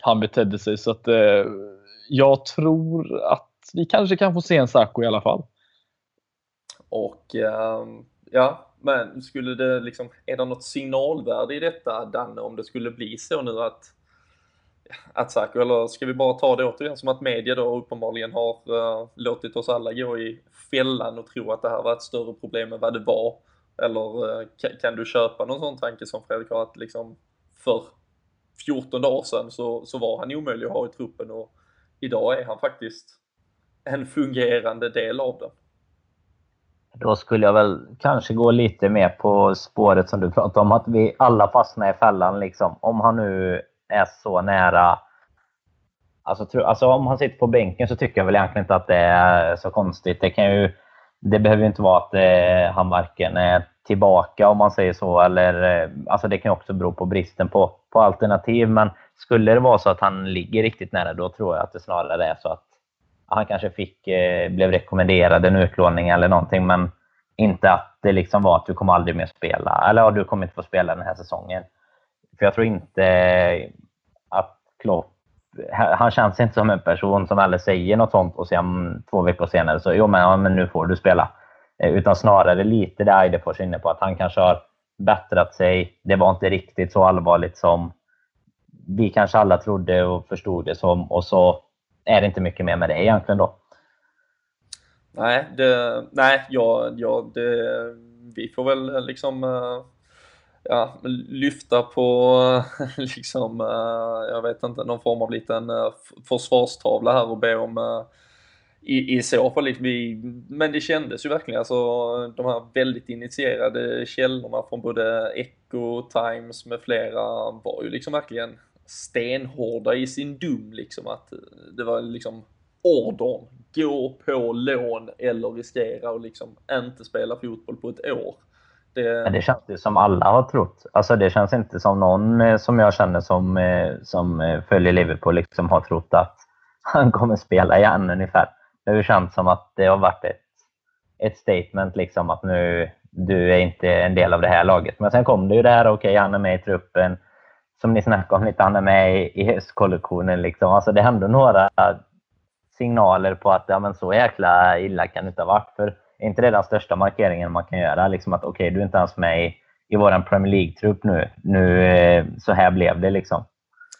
han betedde sig. Så att, eh, jag tror att vi kanske kan få se en Sacco i alla fall. Och eh, ja, men skulle det liksom, är det något signalvärde i detta Danne om det skulle bli så nu att att eller ska vi bara ta det återigen som att media då uppenbarligen har uh, låtit oss alla gå i fällan och tro att det här var ett större problem än vad det var? Eller uh, kan, du köpa någon sån tanke som Fredrik har att liksom för 14 dagar sedan så, så var han omöjlig att ha i truppen och idag är han faktiskt en fungerande del av den. Då skulle jag väl kanske gå lite mer på spåret som du pratade om, att vi alla fastnar i fällan. Liksom. Om han nu är så nära... Alltså, tro, alltså om han sitter på bänken så tycker jag väl egentligen inte att det är så konstigt. Det, kan ju, det behöver ju inte vara att eh, han varken är tillbaka om man säger så, eller eh, alltså det kan också bero på bristen på, på alternativ. Men skulle det vara så att han ligger riktigt nära, då tror jag att det snarare är så att han kanske fick, eh, blev rekommenderad en utlåning eller någonting, men inte att det liksom var att du kommer aldrig mer spela, eller ja, du kommer inte få spela den här säsongen. För jag tror inte eh, att Klopp, han känns inte som en person som heller säger något sånt och sen två veckor senare så jo men, ja, men nu får du spela. Eh, utan snarare lite det Eidefors är inne på, att han kanske har bättrat sig. Det var inte riktigt så allvarligt som vi kanske alla trodde och förstod det som och så är det inte mycket mer med det egentligen då. Nej, det, nej ja, ja, det, vi får väl eh, liksom ja, lyfta på liksom, eh, jag vet inte, någon form av liten eh, försvarstavla här och be om eh, i, i så fall, liksom, vi, men det kändes ju verkligen, alltså de här väldigt initierade källorna från både Echo, Times med flera var ju liksom verkligen stenhårda i sin dum liksom att det var liksom ordern, gå på lån eller riskera och liksom inte spela fotboll på ett år. Det, det känns ju som alla har trott. Alltså det känns inte som någon eh, som jag känner som, eh, som eh, följer Liverpool liksom har trott att han kommer spela igen ungefär. Det har känts som att det har varit ett, ett statement liksom att nu, du är inte en del av det här laget. Men sen kom det ju det här, okej okay, han är med i truppen, som ni snackade om lite, han är med i, höstkollektionen. Liksom. Alltså det hände några signaler på att ja, men så jäkla illa kan det inte ha varit. För är inte det den största markeringen man kan göra? Liksom att okej, okay, du är inte ens med i, i vår Premier League-trupp nu. nu. Eh, så här blev det liksom.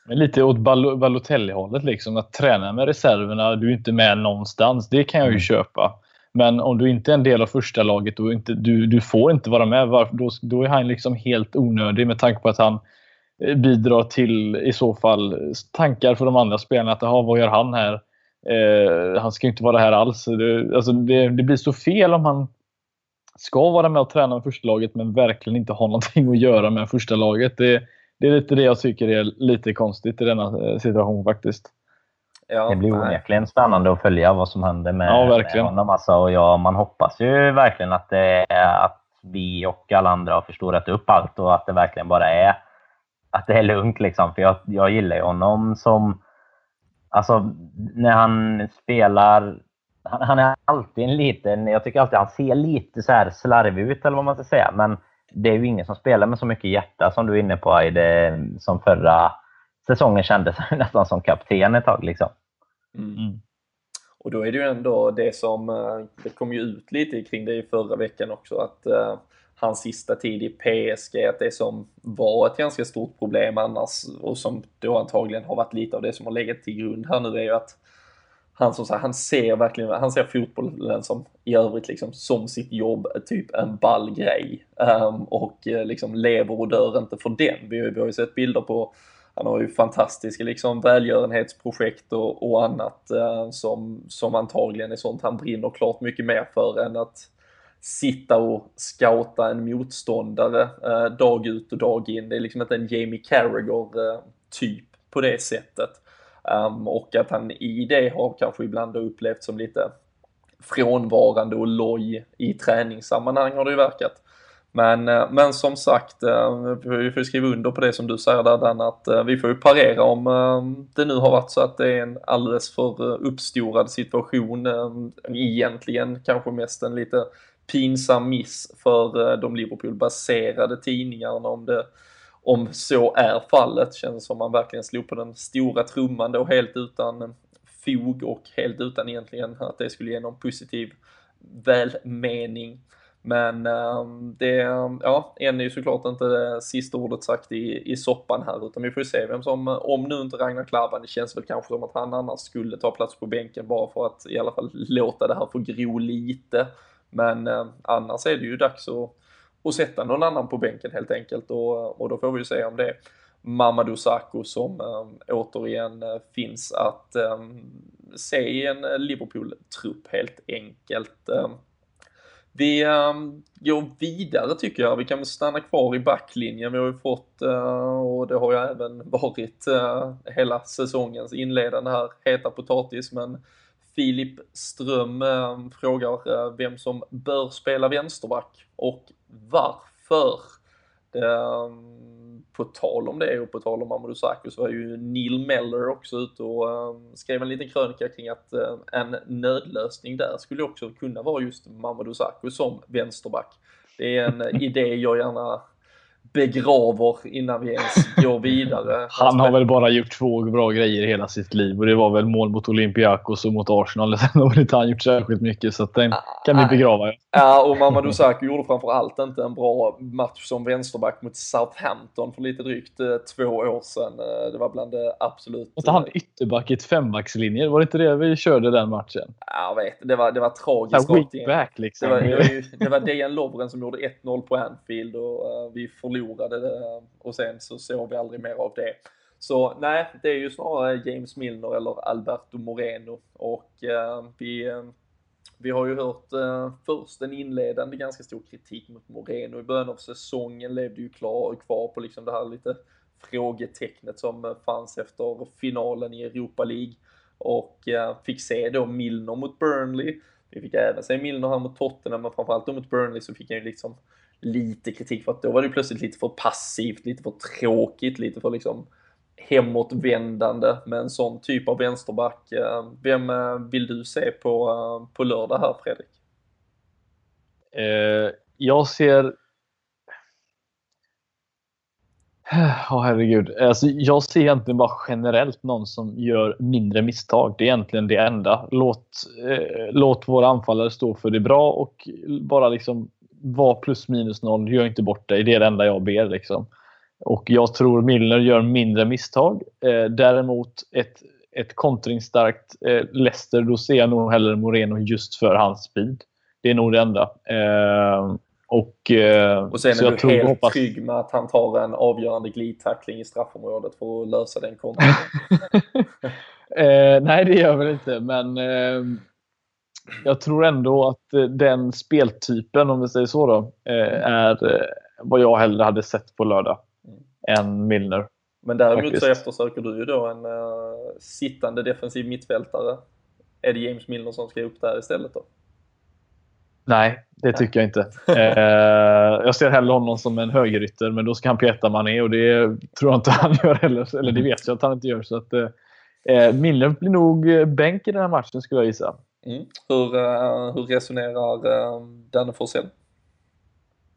Men lite åt Balotelli-hållet, liksom, att träna med reserverna, du är inte med någonstans. Det kan jag ju mm. köpa. Men om du inte är en del av första laget och inte, du, du får inte vara med, varför, då, då är han liksom helt onödig med tanke på att han Eh, bidrar till i så fall tankar för de andra spelarna. Att vad gör han här? Eh, han ska inte vara här alls. Det, alltså det, det, blir så fel om han ska vara med och träna med första laget men verkligen inte ha någonting att göra med första laget. Det, det är lite det jag tycker är lite konstigt i denna eh, situation faktiskt. Ja, det blir onekligen spännande att följa vad som händer med, ja, verkligen. med honom. Alltså, och ja, man hoppas ju verkligen att, det, att vi och alla andra har förstorat upp allt och att det verkligen bara är att det är lugnt liksom. För jag, jag gillar ju honom som... Alltså, när han spelar... Han, han, är alltid en liten... Jag tycker alltid han ser lite så här slarvig ut, eller vad man ska säga. Men det är ju ingen som spelar med så mycket hjärta som du är inne på, Aide, som förra säsongen kändes nästan som kapten ett tag. Liksom. Mm. mm. Och då är det ju ändå det som, eh, det kom ju ut lite kring det i förra veckan också, att uh, hans sista tid i PSG, att det som var ett ganska stort problem annars och som då antagligen har varit lite av det som har legat till grund här nu är ju att han som sagt, han ser verkligen, han ser fotbollen som i övrigt liksom som sitt jobb, typ en ball grej. Um, och eh, liksom lever och dör inte för den. Vi har, vi har ju sett bilder på, han har ju fantastiska liksom välgörenhetsprojekt och, och annat uh, som, som antagligen är sånt han brinner klart mycket mer för än att sitta och scouta en motståndare eh, dag ut och dag in. Det är liksom inte en Jamie Carragher eh, typ på det sättet. Um, och att han i det har kanske ibland upplevt som lite frånvarande och loj i träningssammanhang har det ju verkat. Men, eh, men som sagt, eh, vi får skriva under på det som du säger där Dan, att eh, vi får ju parera om ehm, det nu har varit så att det är en alldeles för eh, uppstorad situation. Ehm, egentligen kanske mest en lite pinsam miss för eh, de Liverpool-baserade tidningarna om det om så är fallet. Känns som man verkligen slog på den stora trumman då helt utan fog och helt utan egentligen att det skulle ge någon positiv välmening. Men ehm, det, ja, än är ju såklart inte det sista ordet sagt i, i soppan här utan vi får ju se vem som, om nu inte Ragnar Klavan, det känns väl kanske som att han annars skulle ta plats på bänken bara för att i alla fall låta det här få gro lite. Men eh, annars är det ju dags att, att sätta någon annan på bänken helt enkelt och, och då får vi ju se om det är Mamadou Sakho som eh, återigen eh, finns att eh, se i en Liverpool-trupp helt enkelt. Eh, vi eh, går vidare tycker jag. Vi kan stanna kvar i backlinjen. Vi har ju fått, och det har ju även varit hela säsongens inledande här, heta potatis, men Filip Ström uh, frågar uh, vem som bör spela vänsterback och varför. Um, på tal om det och på tal om Amadou Sakho så var ju Neil Meller också ute och skrev en liten krönika kring att en nödlösning där skulle också kunna vara just Mamadou Sakho som vänsterback. Det är en idé jag gärna begraver innan vi ens går vidare. Han har väl bara gjort två bra grejer i hela sitt liv och det var väl mål mot Olympiakos och mot Arsenal. Sen har inte han gjort särskilt mycket så den kan vi begrava. Ja, och Mamadou Sakho gjorde framförallt inte en bra match som vänsterback mot Southampton för lite drygt eh, två år sedan. Eh, det var bland det absolut... Var han ytterback i ett fembackslinje? Var det inte det vi körde den matchen? Ja, jag vet. Det var, det var tragiskt. Weekback liksom. Det var, det var, det var Dejan Lovren som gjorde 1-0 på Anfield och uh, vi förlorade det och sen så såg vi aldrig mer av det. Så nej, det är ju snarare James Milner eller Alberto Moreno och eh, vi, eh, vi har ju hört eh, först en inledande ganska stor kritik mot Moreno i början av säsongen, levde ju klar, kvar på liksom det här lite frågetecknet som fanns efter finalen i Europa League och eh, fick se då Milner mot Burnley. Vi fick även se Milner här mot Tottenham, men framförallt då mot Burnley så fick han ju liksom lite kritik för att då var det plötsligt lite för passivt, lite för tråkigt, lite för liksom hemåtvändande med en sån typ av vänsterback. Eh, vem eh, vill du se på, eh, på lördag här Fredrik? Eh, jag ser Ja, oh, herregud. Alltså, jag ser egentligen bara generellt någon som gör mindre misstag. Det är egentligen det enda. Låt, eh, låt våra anfallare stå för det bra och bara liksom var plus minus noll. Gör inte bort dig. Det är det enda jag ber. Liksom. Och jag tror Milner gör mindre misstag. Eh, däremot ett, ett kontringsstarkt eh, Leicester, då ser jag nog hellre Moreno just för hans speed. Det är nog det enda. Eh, och, eh, och sen är du helt hoppas... trygg med att han tar en avgörande glidtackling i straffområdet för att lösa den kontringen? eh, nej, det gör väl inte, men eh, jag tror ändå att eh, den speltypen, om vi säger så, då, eh, är eh, vad jag hellre hade sett på lördag än Milner. Men däremot faktiskt. så eftersöker du ju då en uh, sittande defensiv mittfältare. Är det James Milner som ska upp där istället då? Nej, det tycker jag inte. Eh, jag ser hellre honom som en högerytter, men då ska han peta Mané och det tror jag inte han gör heller. Eller det vet jag att han inte gör. Så att, eh, Milner blir nog bänk i den här matchen skulle jag gissa. Mm. Hur, uh, hur resonerar uh, Danne Forsell?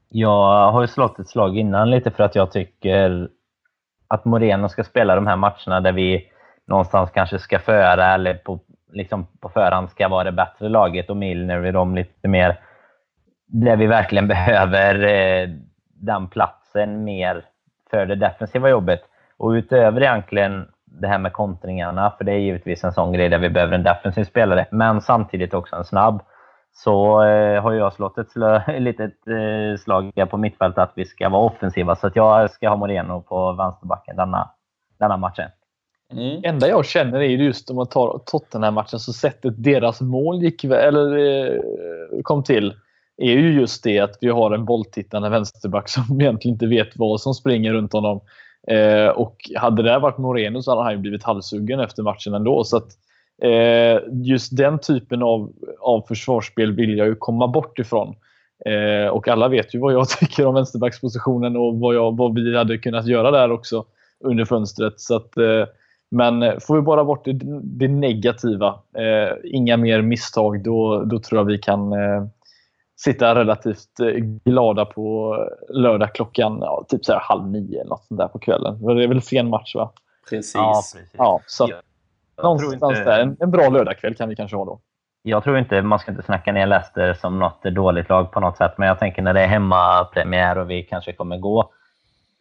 Jag har ju slått ett slag innan lite för att jag tycker att Moreno ska spela de här matcherna där vi någonstans kanske ska föra eller på, liksom på förhand ska vara det bättre laget och Milner vid de lite mer där vi verkligen behöver eh, den platsen mer för det defensiva jobbet. Och utöver egentligen det här med kontringarna, för det är givetvis en sån grej där vi behöver en defensiv spelare, men samtidigt också en snabb. Så eh, har jag slått ett litet eh, slag på mittfältet att vi ska vara offensiva, så att jag ska ha Moreno på vänsterbacken denna, denna matchen. Mm. enda jag känner är just om man tar Tottenham-matchen, så sättet deras mål gick, eller, eh, kom till. är ju just det att vi har en bolltittande vänsterback som egentligen inte vet vad som springer runt honom. Eh, och hade det varit Moreno så hade han ju blivit halshuggen efter matchen ändå. Så att, eh, just den typen av, av försvarsspel vill jag ju komma bort ifrån. Eh, och alla vet ju vad jag tycker om vänsterbackspositionen och vad, jag, vad vi hade kunnat göra där också under fönstret. Så att, eh, men får vi bara bort det, det negativa, eh, inga mer misstag, då, då tror jag vi kan eh, sitta relativt eh, glada på lördag klockan ja, typ så här halv nio eller något sånt där på kvällen. Det är väl sen match va? Precis. Ja, precis. Ja, så att, någonstans inte- där. En, en bra lördagkväll kan vi kanske ha då. Jag tror inte, man ska inte snacka ner Leicester som något dåligt lag på något sätt, men jag tänker när det är hemmapremiär och vi kanske kommer gå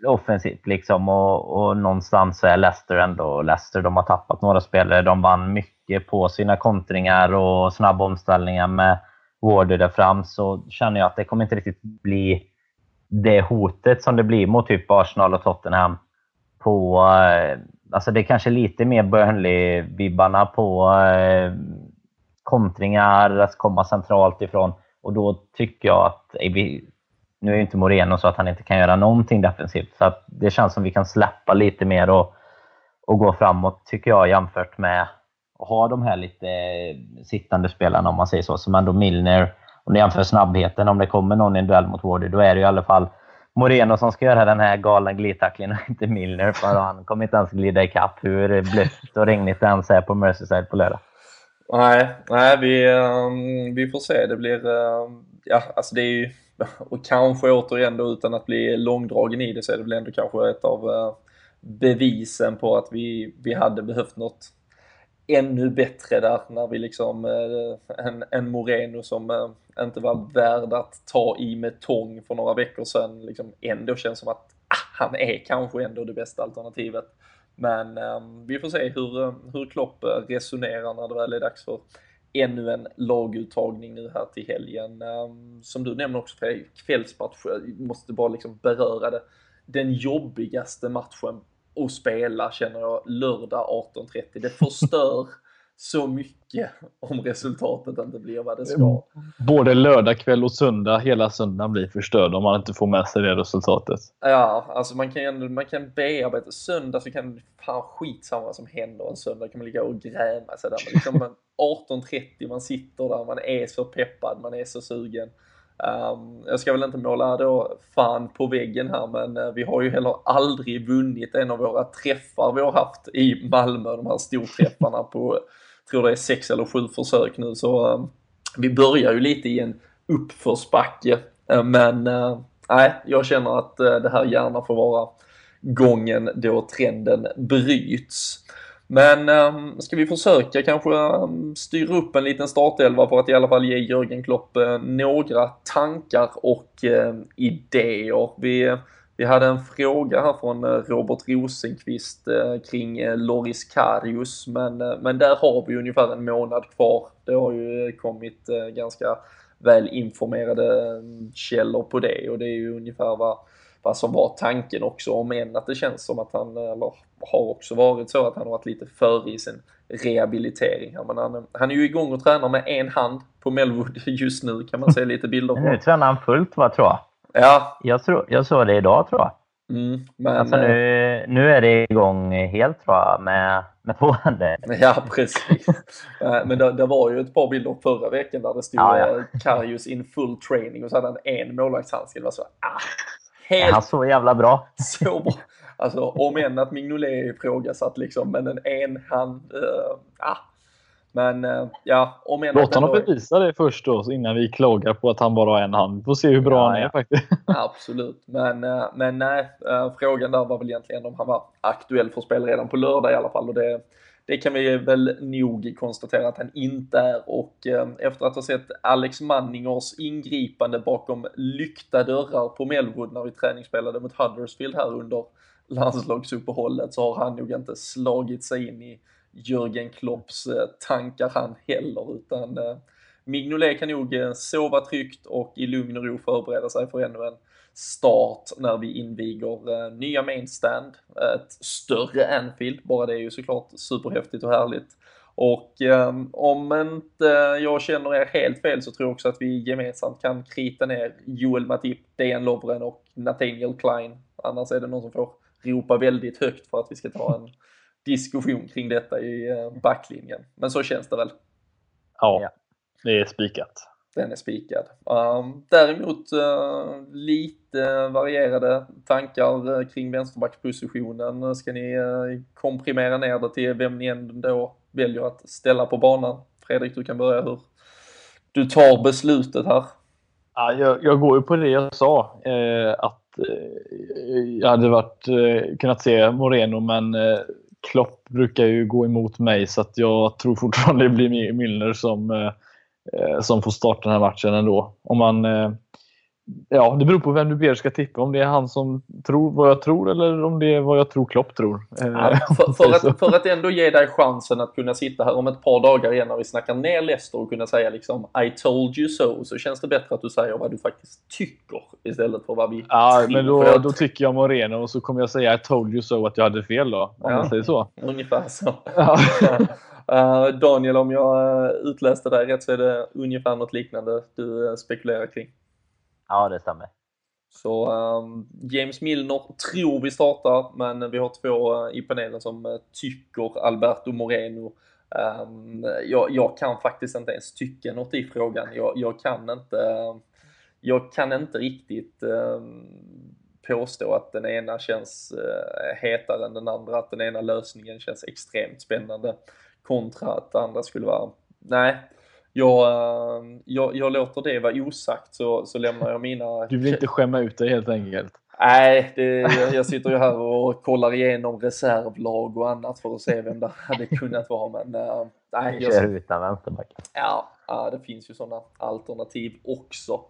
offensivt liksom och, och någonstans så är Leicester ändå Leicester. De har tappat några spelare. De vann mycket på sina kontringar och snabba omställningar med Warder där fram så känner jag att det kommer inte riktigt bli det hotet som det blir mot typ Arsenal och Tottenham på... Eh, alltså det är kanske lite mer Burnley-vibbarna på eh, kontringar, att komma centralt ifrån. Och då tycker jag att... Nu är ju inte Moreno så att han inte kan göra någonting defensivt. Så att det känns som vi kan släppa lite mer och, och gå framåt, tycker jag, jämfört med ha de här lite sittande spelarna, om man säger så, som ändå Milner. Om du jämför snabbheten, om det kommer någon i en duell mot Wardy, då är det ju i alla fall Moreno som ska göra den här galna glidtacklingen och inte Milner, för han kommer inte ens glida ikapp hur blött och regnigt det ens är på Merseyside på lördag. Nej, nej vi, ehm, vi får se. Det blir, ehm, ja alltså det är ju, och kanske återigen då utan att bli långdragen i det så är det väl ändå kanske ett av eh, bevisen på att vi, vi hade behövt något ännu bättre där när vi liksom, eh, en, en Moreno som eh, inte var värd att ta i med tång för några veckor sedan liksom ändå känns som att ah, han är kanske ändå det bästa alternativet. Men ehm, vi får se hur, eh, hur Klopp resonerar när det väl är dags för ännu en laguttagning nu här till helgen. Ehm, som du nämner också Fredrik, kvällsmatch, jag måste bara liksom beröra det. Den jobbigaste matchen att spela känner jag lördag 18.30. Det förstör så mycket om resultatet inte blir vad det ska. Både lördagkväll och söndag, hela söndagen blir förstörd om man inte får med sig det resultatet. Ja, alltså man kan, man kan bearbeta. Söndag så kan fan skitsamma vad som händer en söndag. kan man ligga och gräma sig där. Men liksom man- 18.30, man sitter där, man är så peppad, man är så sugen. Um, jag ska väl inte måla då fan på väggen här men eh, vi har ju heller aldrig vunnit en av våra träffar vi har haft i Malmö, de här storträffarna på, tror det är sex eller sju försök nu så um, vi börjar ju lite i en uppförsbacke uh, men uh, nej, jag känner att uh, det här gärna får vara gången då trenden bryts. Men um, ska vi försöka kanske um, styra upp en liten startelva för att i alla fall ge Jörgen Klopp uh, några tankar och uh, idéer. Vi, vi hade en fråga här från eh, Robert Rosenqvist eh, kring Loris Karius, men, men där har vi ungefär en månad kvar. Det har ju kommit ganska väl informerade källor på det och det är ju ungefär vad, vad som var tanken också, om än att det känns som att han, eller har också varit så att han har varit lite före i sin rehabilitering. Men han, han är ju igång och tränar med en hand på Melwood just nu kan man se lite bilder Men nu på. tränar han fullt, va, tror jag. Ja, Jag, tror, jag såg det idag, tror jag. mm, men... Alltså nu, nu är det igång helt, tror jag, med, med två händer. Ja, precis. Eh, Men det, det var ju ett par bilder förra veckan där det stod Ja, ja. eh, Karius in full training och så hade han en målvaktshandske. Det var så, ah, Är helt han så jävla bra? så bra. Alltså om än att Mignolet är ifrågasatt liksom, men en enhand, uh, ah. Men eh, ja, om än Låt honom bevisa det först då, innan vi klagar på att han bara har en hand. Vi får se hur bra Ja, han är ja. faktiskt. Absolut, men, eh, men nej, eh, frågan där var väl egentligen om han var aktuell för spel redan på lördag i alla fall och det, det kan vi väl nog konstatera att han inte är. Och eh, efter att ha sett Alex Manningers ingripande bakom lyckta dörrar på Melwood när vi träningsspelade mot Huddersfield här under landslagsuppehållet så har han nog inte slagit sig in i Jörgen Klopps eh, tankar han heller. Utan eh, Mignolet kan nog sova tryggt och i lugn och ro förbereda sig för ännu en start när vi inviger eh, nya mainstand, ett större Anfield, bara det är ju såklart superhäftigt och härligt. Och eh, om inte jag känner er helt fel så tror jag också att vi gemensamt kan krita ner Joel Matip, Dejan Lovren och Nathaniel Klein. Annars är det någon som får ropa väldigt högt för att vi ska ta en diskussion kring detta i eh, backlinjen. Men så känns det väl? Ja, ja. det är spikat. Den är spikad. Ehm, däremot eh, lite varierade tankar eh, kring vänsterbackspositionen. Eh, ska ni komprimera ner det till vem ni ändå väljer att ställa på banan? Fredrik, du kan börja hur du tar beslutet här. Ja, jag, jag går ju på det jag sa. Eh, att eh, jag hade varit, eh, kunnat se Moreno, men eh, Klopp brukar ju gå emot mig så att jag tror fortfarande det blir Milner som, eh, Eh, som får starta den här matchen ändå. Om man eh, Ja, det beror på vem du ber ska tippa. Om det är han som tror vad jag tror eller om det är vad jag tror Klopp tror. Eh, ja, för, för, att, för att ändå ge dig chansen att kunna sitta här om ett par dagar igen när vi snackar ner Leicester och kunna säga liksom I told you so, så känns det bättre att du säger vad du faktiskt tycker istället för vad vi Ja, men då, då tycker jag Moreno och så kommer jag säga I told you so att jag hade fel då. Om ja, man säger så. Ungefär så. Ja. uh, Daniel, om jag utläste dig rätt så är det ungefär något liknande du spekulerar kring. Ja, det stämmer. Så um, James Milner tror vi startar, men vi har två uh, i panelen som uh, tycker Alberto Moreno. Um, jag, jag, kan faktiskt inte ens tycka något i frågan. Jag, jag kan inte uh, jag kan inte riktigt um, påstå att den ena känns uh, hetare än den andra, att den ena lösningen känns extremt spännande kontra att den andra skulle vara, nej, jag, eh, jag, jag låter det vara osagt så, så lämnar jag mina... Du vill inte skämma ut dig helt enkelt? Nej, det, jag, jag sitter ju här och kollar igenom reservlag och annat för att se vem det hade kunnat vara. Men uh, nej, jag kör utan vänsterback. Ja, ja, det finns ju sådana alternativ också.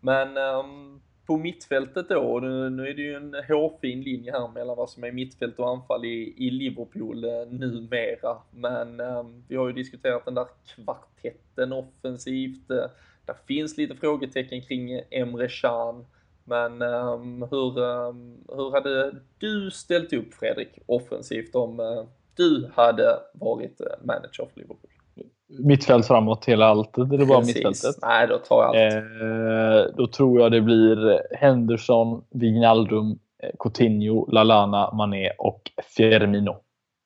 Men um, på mittfältet då, nu, nu är det ju en hårfin linje här mellan vad som är mittfält och anfall i, i Liverpool eh, numera. Men eh, vi har ju diskuterat den där kvartetten offensivt. Eh, det finns lite frågetecken kring Emre Can. Men um, hur, um, hur hade du ställt upp Fredrik offensivt om uh, du hade varit eh, manager för Liverpool? Mittfält framåt hela alltet? Eller bara mittfältet? Nej, då tar jag allt. Eh, då tror jag det blir Henderson, Wijnaldum, eh, Coutinho, Lalana, Mané och Firmino.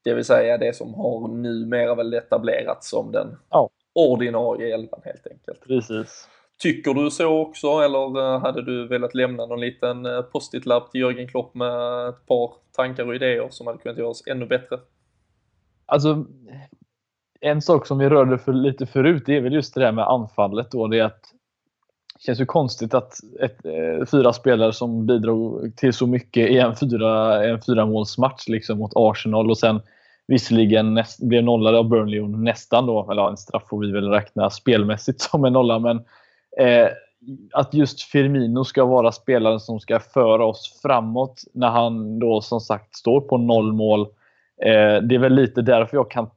Det vill säga det som har numera väl etablerats som den ja. ordinarie elvan helt enkelt. Precis. Tycker du så också eller eh, hade du velat lämna någon liten eh, post-it-lapp till Jörgen Klopp med ett par tankar och idéer som hade kunnat göras ännu bättre? Alltså, en sak som vi rörde för lite förut, det är väl just det där med anfallet då. Det är att det känns ju konstigt att ett, eh, fyra spelare som bidrog till så mycket i en, fyra, en fyramålsmatch liksom mot Arsenal och sen visserligen näst, blev nollade av Burnley och nästan då, eller en straff får vi väl räkna spelmässigt som en nolla, men eh, att just Firmino ska vara spelaren som ska föra oss framåt när han då som sagt står på noll mål. Eh, det är väl lite därför jag kan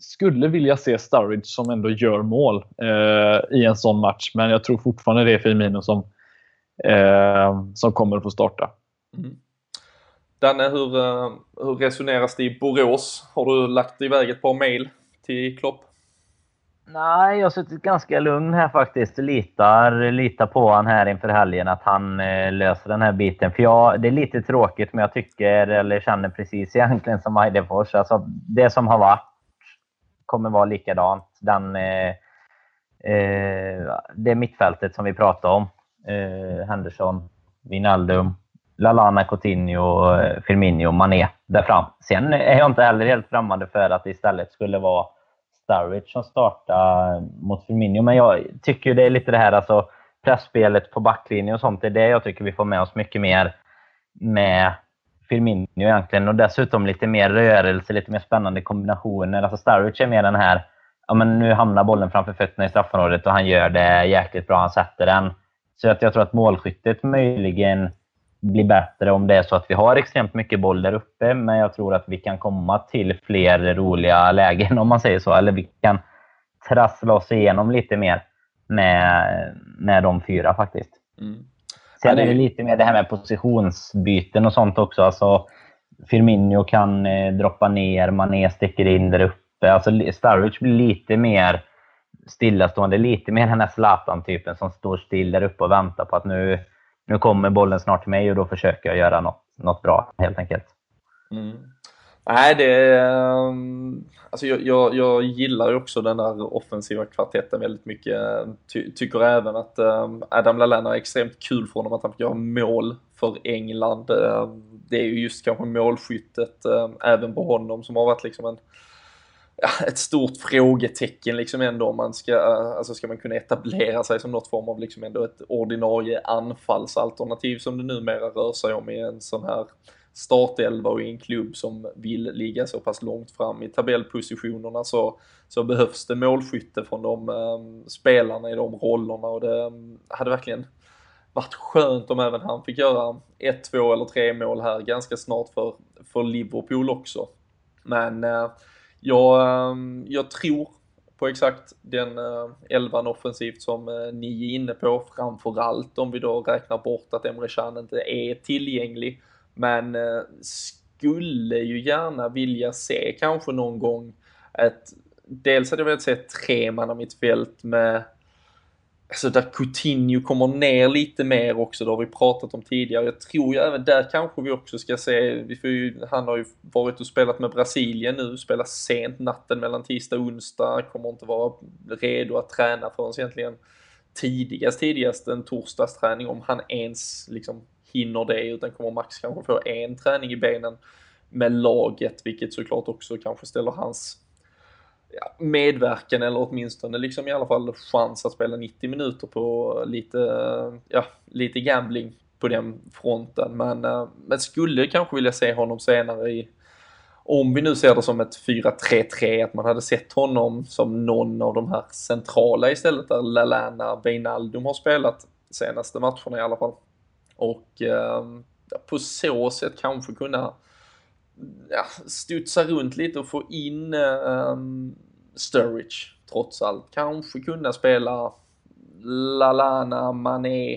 skulle vilja se Sturridge som ändå gör mål eh, i en sån match. Men jag tror fortfarande det är Firmino som, eh, som kommer att få starta. Mm. Danne, hur, eh, hur resoneras det i Borås? Har du lagt iväg ett par mail till Klopp? Nej, jag har suttit ganska lugn här faktiskt. Litar, litar på han här inför helgen att han eh, löser den här biten. För jag, det är lite tråkigt, men jag tycker, eller känner precis egentligen som Eidefors. Alltså, det som har varit kommer vara likadant. Den, eh, eh, det mittfältet som vi pratade om. Eh, Henderson, Wijnaldum, Lalana, Coutinho, eh, Firmino, Mané där fram. Sen är jag inte heller helt främmande för att det istället skulle vara Sturridge som startar mot Firmino. Men jag tycker det är lite det här alltså pressspelet på backlinjen och sånt. Det är det jag tycker vi får med oss mycket mer med Firmino egentligen. Och dessutom lite mer rörelse, lite mer spännande kombinationer. Alltså Sturridge är mer den här, ja men nu hamnar bollen framför fötterna i straffområdet och han gör det jäkligt bra. Han sätter den. Så att jag tror att målskyttet möjligen blir bättre om det är så att vi har extremt mycket boll där uppe. Men jag tror att vi kan komma till fler roliga lägen om man säger så. Eller vi kan trassla oss igenom lite mer med, med de fyra faktiskt. Mm. Sen är det lite mer det här med positionsbyten och sånt också. Alltså, Firmino kan eh, droppa ner, Mané sticker in där uppe. Alltså Starwich blir lite mer stillastående, lite mer den här Zlatan-typen som står still där uppe och väntar på att nu, nu kommer bollen snart till mig och då försöker jag göra något, något bra helt enkelt. Mm. Nej, det ehm, alltså jag, jag, jag gillar ju också den där offensiva kvartetten väldigt mycket. Ty, tycker även att ehm, Adam Lallana är extremt kul för honom att han fick göra mål för England. Ehm, det är ju just kanske målskyttet även på honom som har varit liksom en ja, ett stort frågetecken liksom ändå om man ska, eh, alltså ska man kunna etablera sig som något form av liksom ändå ett ordinarie anfallsalternativ som det numera rör sig om i en sån här startelva och i en klubb som vill ligga så pass långt fram i tabellpositionerna så, så behövs det målskytte från de um, spelarna i de rollerna och det um, hade verkligen varit skönt om även han fick göra ett, två eller tre mål här ganska snart för, för Liverpool också. Men uh, jag, um, jag tror på exakt den uh, elvan offensivt som uh, ni är inne på, framförallt om vi då räknar bort att Emre Can inte är tillgänglig men eh, skulle ju gärna vilja se kanske någon gång ett, dels hade jag velat se tre man mitt fält med Alltså där Coutinho kommer ner lite mer också, det har vi pratat om tidigare. Jag tror ju även där kanske vi också ska se, vi får ju, han har ju varit och spelat med Brasilien nu, spelar sent natten mellan tisdag och onsdag, kommer inte vara redo att träna förrän egentligen tidigast, tidigast en torsdagsträning om han ens liksom hinner det utan kommer Max kanske få en träning i benen med laget, vilket såklart också kanske ställer hans ja, medverkan eller åtminstone liksom i alla fall chans att spela 90 minuter på lite, ja, lite gambling på den fronten. Men, eh, men skulle kanske vilja se honom senare i, om vi nu ser det som ett 4-3-3, att man hade sett honom som någon av de här centrala istället där Lalana, Beinaldum har spelat senaste matcherna i alla fall. Och eh, på så sätt kanske kunna ja, studsa runt lite och få in eh, Sturridge trots allt. Kanske kunna spela Lalana, Mané,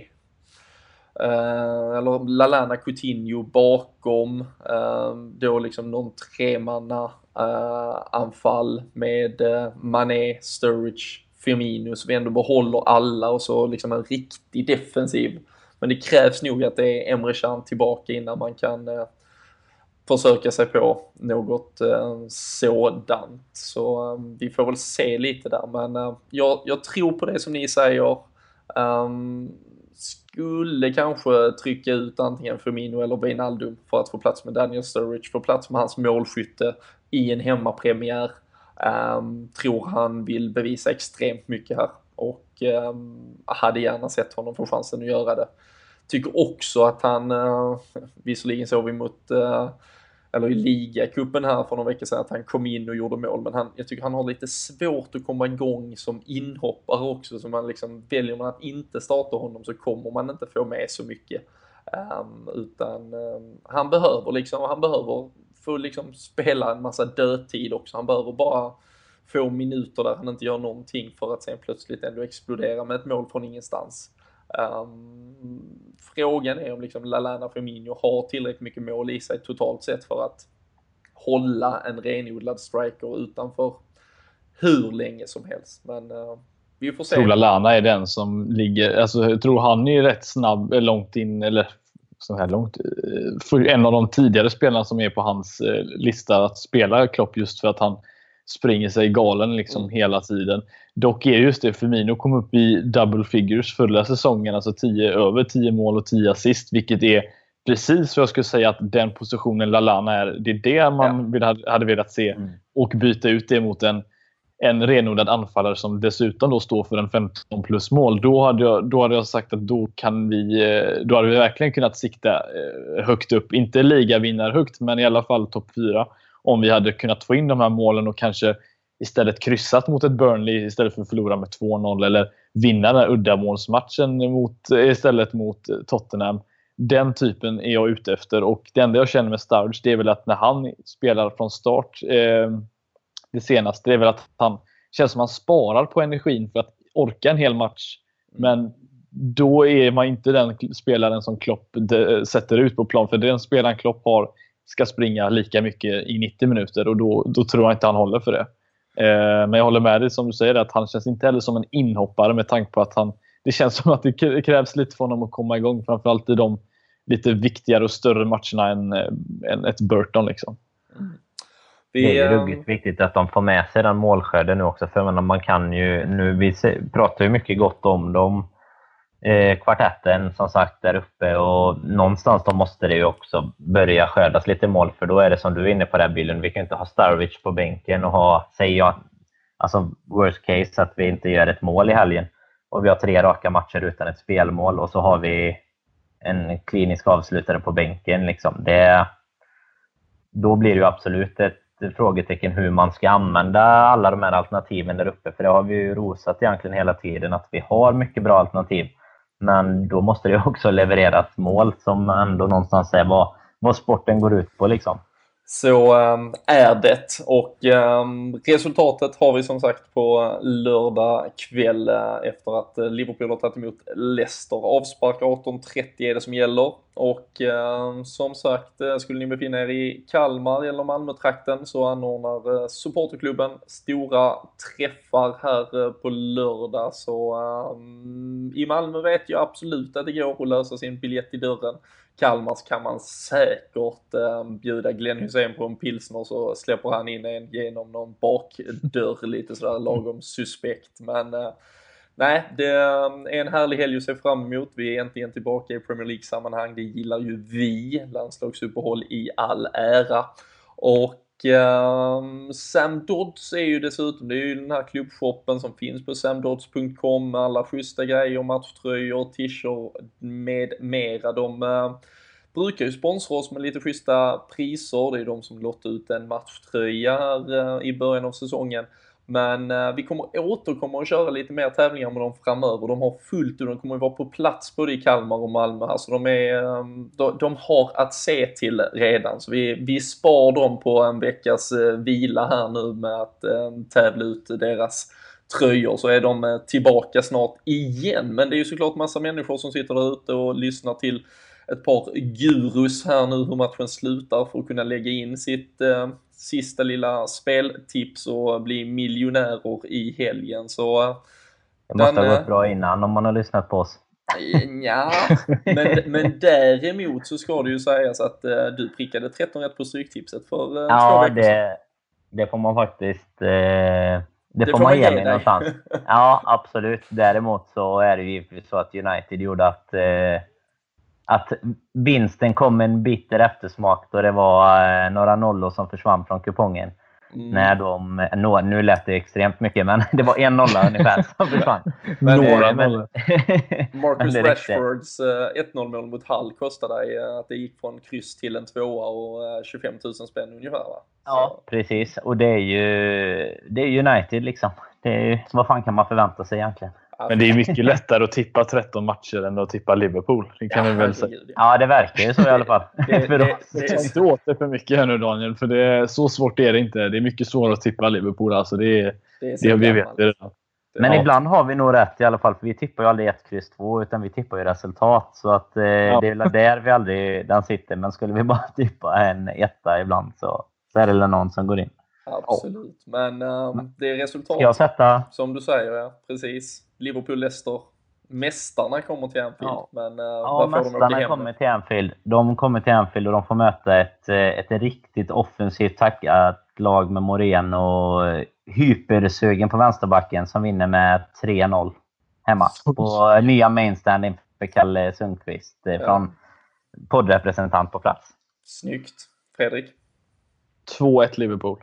eh, eller Lalana Coutinho bakom eh, då liksom någon tremanna eh, anfall med eh, Mané, Sturridge, Firmino så vi ändå behåller alla och så liksom en riktig defensiv men det krävs nog att det är Emre Can tillbaka innan man kan eh, försöka sig på något eh, sådant. Så eh, vi får väl se lite där. Men eh, jag, jag, tror på det som ni säger. Um, skulle kanske trycka ut antingen Firmino eller Wijnaldum för att få plats med Daniel Sturridge, få plats med hans målskytte i en hemmapremiär. Um, tror han vill bevisa extremt mycket här och eh, hade gärna sett honom få chansen att göra det. Tycker också att han, eh, visserligen såg vi mot, eh, eller i ligacupen här för några veckor sedan, att han kom in och gjorde mål, men han, jag tycker han har lite svårt att komma igång som inhoppare också, så man liksom, väljer man att inte starta honom så kommer man inte få med så mycket. Um, utan um, han behöver liksom, han behöver få liksom spela en massa dödtid också, han behöver bara få minuter där han inte gör någonting för att sen plötsligt ändå explodera med ett mål från ingenstans. Um, frågan är om liksom Lalana Firmino har tillräckligt mycket mål i sig totalt sett för att hålla en renodlad striker utanför hur länge som helst. Men uh, vi får se. Jag tror Lalana är den som ligger, alltså jag tror han är rätt snabb eh, långt in, eller så här långt. Eh, för en av de tidigare spelarna som är på hans lista att spela Klopp just för att han springer sig galen liksom mm. hela tiden. Dock är just det, Firmino kom upp i double figures förra säsongen, alltså 10, över 10 mål och 10 assist, vilket är precis vad jag skulle säga att den positionen Lalana är. Det är det man ja. vill, hade velat se mm. och byta ut det mot en, en renodlad anfallare som dessutom då står för en 15 plus mål. Då hade jag, då hade jag sagt att då, kan vi, eh, då hade vi verkligen kunnat sikta eh, högt upp. Inte ligavinnar högt, men i alla fall topp 4 om vi hade kunnat få in de här målen och kanske istället kryssat mot ett Burnley istället för att förlora med 2-0 eller vinna den här uddamålsmatchen mot, istället mot Tottenham. Den typen är jag ute efter och det enda jag känner med Sturridge det är väl att när han spelar från start eh, det senaste, det är väl att han känns som att han sparar på energin för att orka en hel match. Men då är man inte den spelaren som Klopp sätter ut på plan. För den spelaren Klopp har ska springa lika mycket i 90 minuter och då, då tror jag inte han håller för det. Men jag håller med dig som du säger att han känns inte heller som en inhoppare med tanke på att han det känns som att det krävs lite för honom att komma igång. Framförallt i de lite viktigare och större matcherna än, än ett Burton. Liksom. Mm. Det är ruggigt viktigt att de får med sig den målskörden nu också. För man kan ju, nu, vi pratar ju mycket gott om dem, eh, kvartetten som sagt där uppe och någonstans då måste det ju också börja skördas lite mål för då är det som du är inne på där bilden, vi kan inte ha Starwich på bänken och ha, säger jag, alltså worst case att vi inte gör ett mål i helgen och vi har tre raka matcher utan ett spelmål och så har vi en klinisk avslutare på bänken. Liksom. Det, då blir det ju absolut ett frågetecken hur man ska använda alla de här alternativen där uppe. För det har vi ju rosat egentligen hela tiden, att vi har mycket bra alternativ. Men då måste det också levereras mål som ändå någonstans är vad, vad sporten går ut på. Liksom. Så ehm, är det och ehm, resultatet har vi som sagt på lördag kväll eh, efter att eh, Liverpool har tagit emot Leicester. Avspark 18.30 är det som gäller och eh, som sagt eh, skulle ni befinna er i Kalmar eller Malmötrakten så anordnar eh, supporterklubben stora träffar här eh, på lördag så eh, i Malmö vet jag absolut att det går att lösa sin biljett i dörren. Kalmars kan man säkert eh, bjuda Glenn Hussein på en pilsner så släpper han in en genom någon bakdörr lite sådär lagom suspekt. Men eh, nej, det eh, är en härlig helg att se fram emot. Vi är äntligen tillbaka i Premier League-sammanhang. Det gillar ju vi. Landslagsuppehåll i all ära. Och Um, Sam Dodds är ju dessutom, det är ju den här klubbshoppen som finns på samdodds.com med alla schyssta grejer, matchtröjor, t-shirts med mera. De uh, brukar ju sponsra oss med lite schyssta priser. Det är de som lottar ut en matchtröja här uh, i början av säsongen. Men eh, vi kommer återkomma och köra lite mer tävlingar med dem framöver. De har fullt och de kommer vara på plats både i Kalmar och Malmö här. Så de, är, ehm, de, de har att se till redan. Så vi, vi spar dem på en veckas eh, vila här nu med att eh, tävla ut deras tröjor så är de eh, tillbaka snart igen. Men det är ju såklart massa människor som sitter där ute och lyssnar till ett par gurus här nu hur matchen slutar för att kunna lägga in sitt eh, sista lilla speltips och bli miljonärer i helgen. Så, eh, det måste den, ha gått eh, bra innan om man har lyssnat på oss. Ja, men, men däremot så ska det ju sägas att du prickade 13 rätt på stryktipset för ja, två veckor det, sedan. det får man faktiskt det, det, får man, man ge mig någonstans. Ja, absolut. Däremot så är det ju så att United gjorde att att vinsten kom en bitter eftersmak då det var eh, några nollor som försvann från kupongen. Mm. När de, no, nu lät det extremt mycket, men det var en nolla ungefär som försvann. men, Några nollor. Marcus Rashfords 1-0 eh, mål mot Hull kostade eh, att det gick från kryss till en tvåa och 25 000 spänn ungefär va? Ja, precis. Och det är ju det är United liksom. Det är, vad fan kan man förvänta sig egentligen? Men det är mycket lättare att tippa 13 matcher än att tippa Liverpool. Det kan ja, vi väl säga. Ja, det verkar ju så i alla fall. Det, det, det, Ta inte åt dig för mycket här nu Daniel, för det är, så svårt är det inte. Det är mycket svårare att tippa Liverpool. Alltså det, är, det, det vi vet det redan. Men ja. ibland har vi nog rätt i alla fall, för vi tippar ju aldrig 1, X, 2, utan vi tippar ju resultat. Så att, eh, ja. det är väl där vi aldrig den sitter. Men skulle vi bara tippa en etta ibland så, så är det någon som går in. Absolut, men um, det är resultat. jag sätta? Som du säger, ja. Precis. Liverpool-Leicester. Mästarna kommer till Anfield, ja. men uh, ja, mästarna kommer till Anfield. De kommer till Anfield och de får möta ett, eh, ett riktigt offensivt tackat lag med Moreno och hypersugen på vänsterbacken som vinner med 3-0 hemma. På nya mainstand inför Kalle Sundqvist ja. från poddrepresentant på plats. Snyggt. Fredrik? 2-1 Liverpool.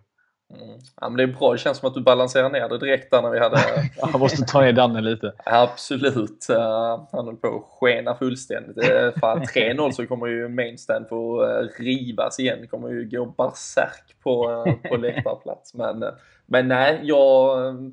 Mm. Ja, men det är bra, det känns som att du balanserar ner det direkt där när vi hade... Jag måste ta ner Danne lite. Absolut, uh, han höll på att skena fullständigt. Fan 3-0 så kommer ju mainstand få uh, rivas igen, det kommer ju gå berserk på, uh, på läktarplats. Men, uh, men nej, jag...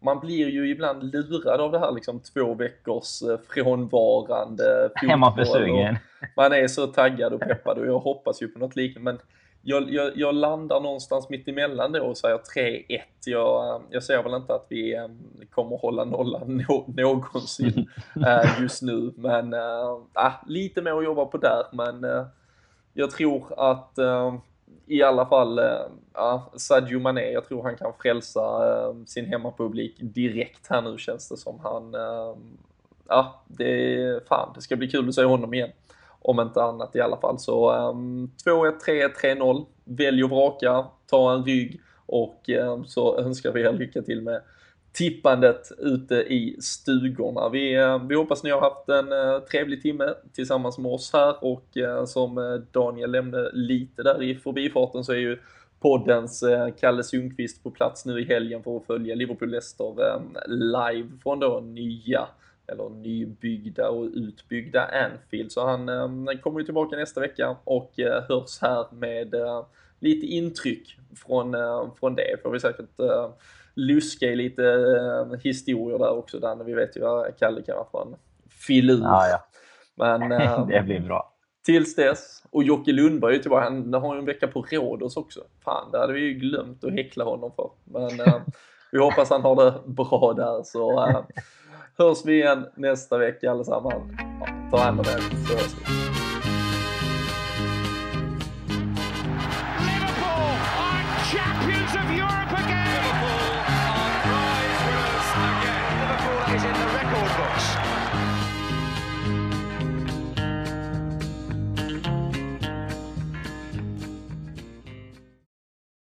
man blir ju ibland lurad av det här liksom två veckors frånvarande fotboll. Man är så taggad och peppad och jag hoppas ju på något liknande. Men jag, jag, jag, landar någonstans mitt emellan då och säger 3-1. Jag, jag ser väl inte att vi um, kommer hålla nollan no, någonsin uh, just nu. Men uh, lite mer att jobba på där. Men uh, jag tror att i alla fall ja, Sadio Mané, jag tror han kan frälsa sin hemmapublik direkt här nu känns det som. Han, ja, det, fan, det ska bli kul att se honom igen. Om inte annat i alla fall. Så um, 2-1, 3-1, 3-0. Välj och vraka, ta en rygg och um, så önskar vi er lycka till med tippandet ute i stugorna. Vi, uh, vi hoppas ni har haft en uh, trevlig timme tillsammans med oss här och uh, som eh, Daniel nämnde lite där i förbifarten så är ju poddens Kalle Sundqvist på plats nu i helgen för att följa Liverpool-Leicester ehm, live från då nya eller nybyggda och utbyggda Anfield. Så han eh, kommer ju tillbaka nästa vecka och eh, hörs här med eh, lite intryck från, från det. Får vi säkert luska i lite historier där också, Danne. Vi vet ju vad Kalle kan vara från filur. Ja, ja. Men, det blir bra. Tills dess. Och Jocke Lundberg är ju tillbaka. Han har ju en vecka på Rhodos också. Fan, det hade vi ju glömt att häckla honom för. Men vi hoppas han har det bra där. Så hörs vi igen nästa vecka allesammans. Ja, ta hand om er så hörs vi.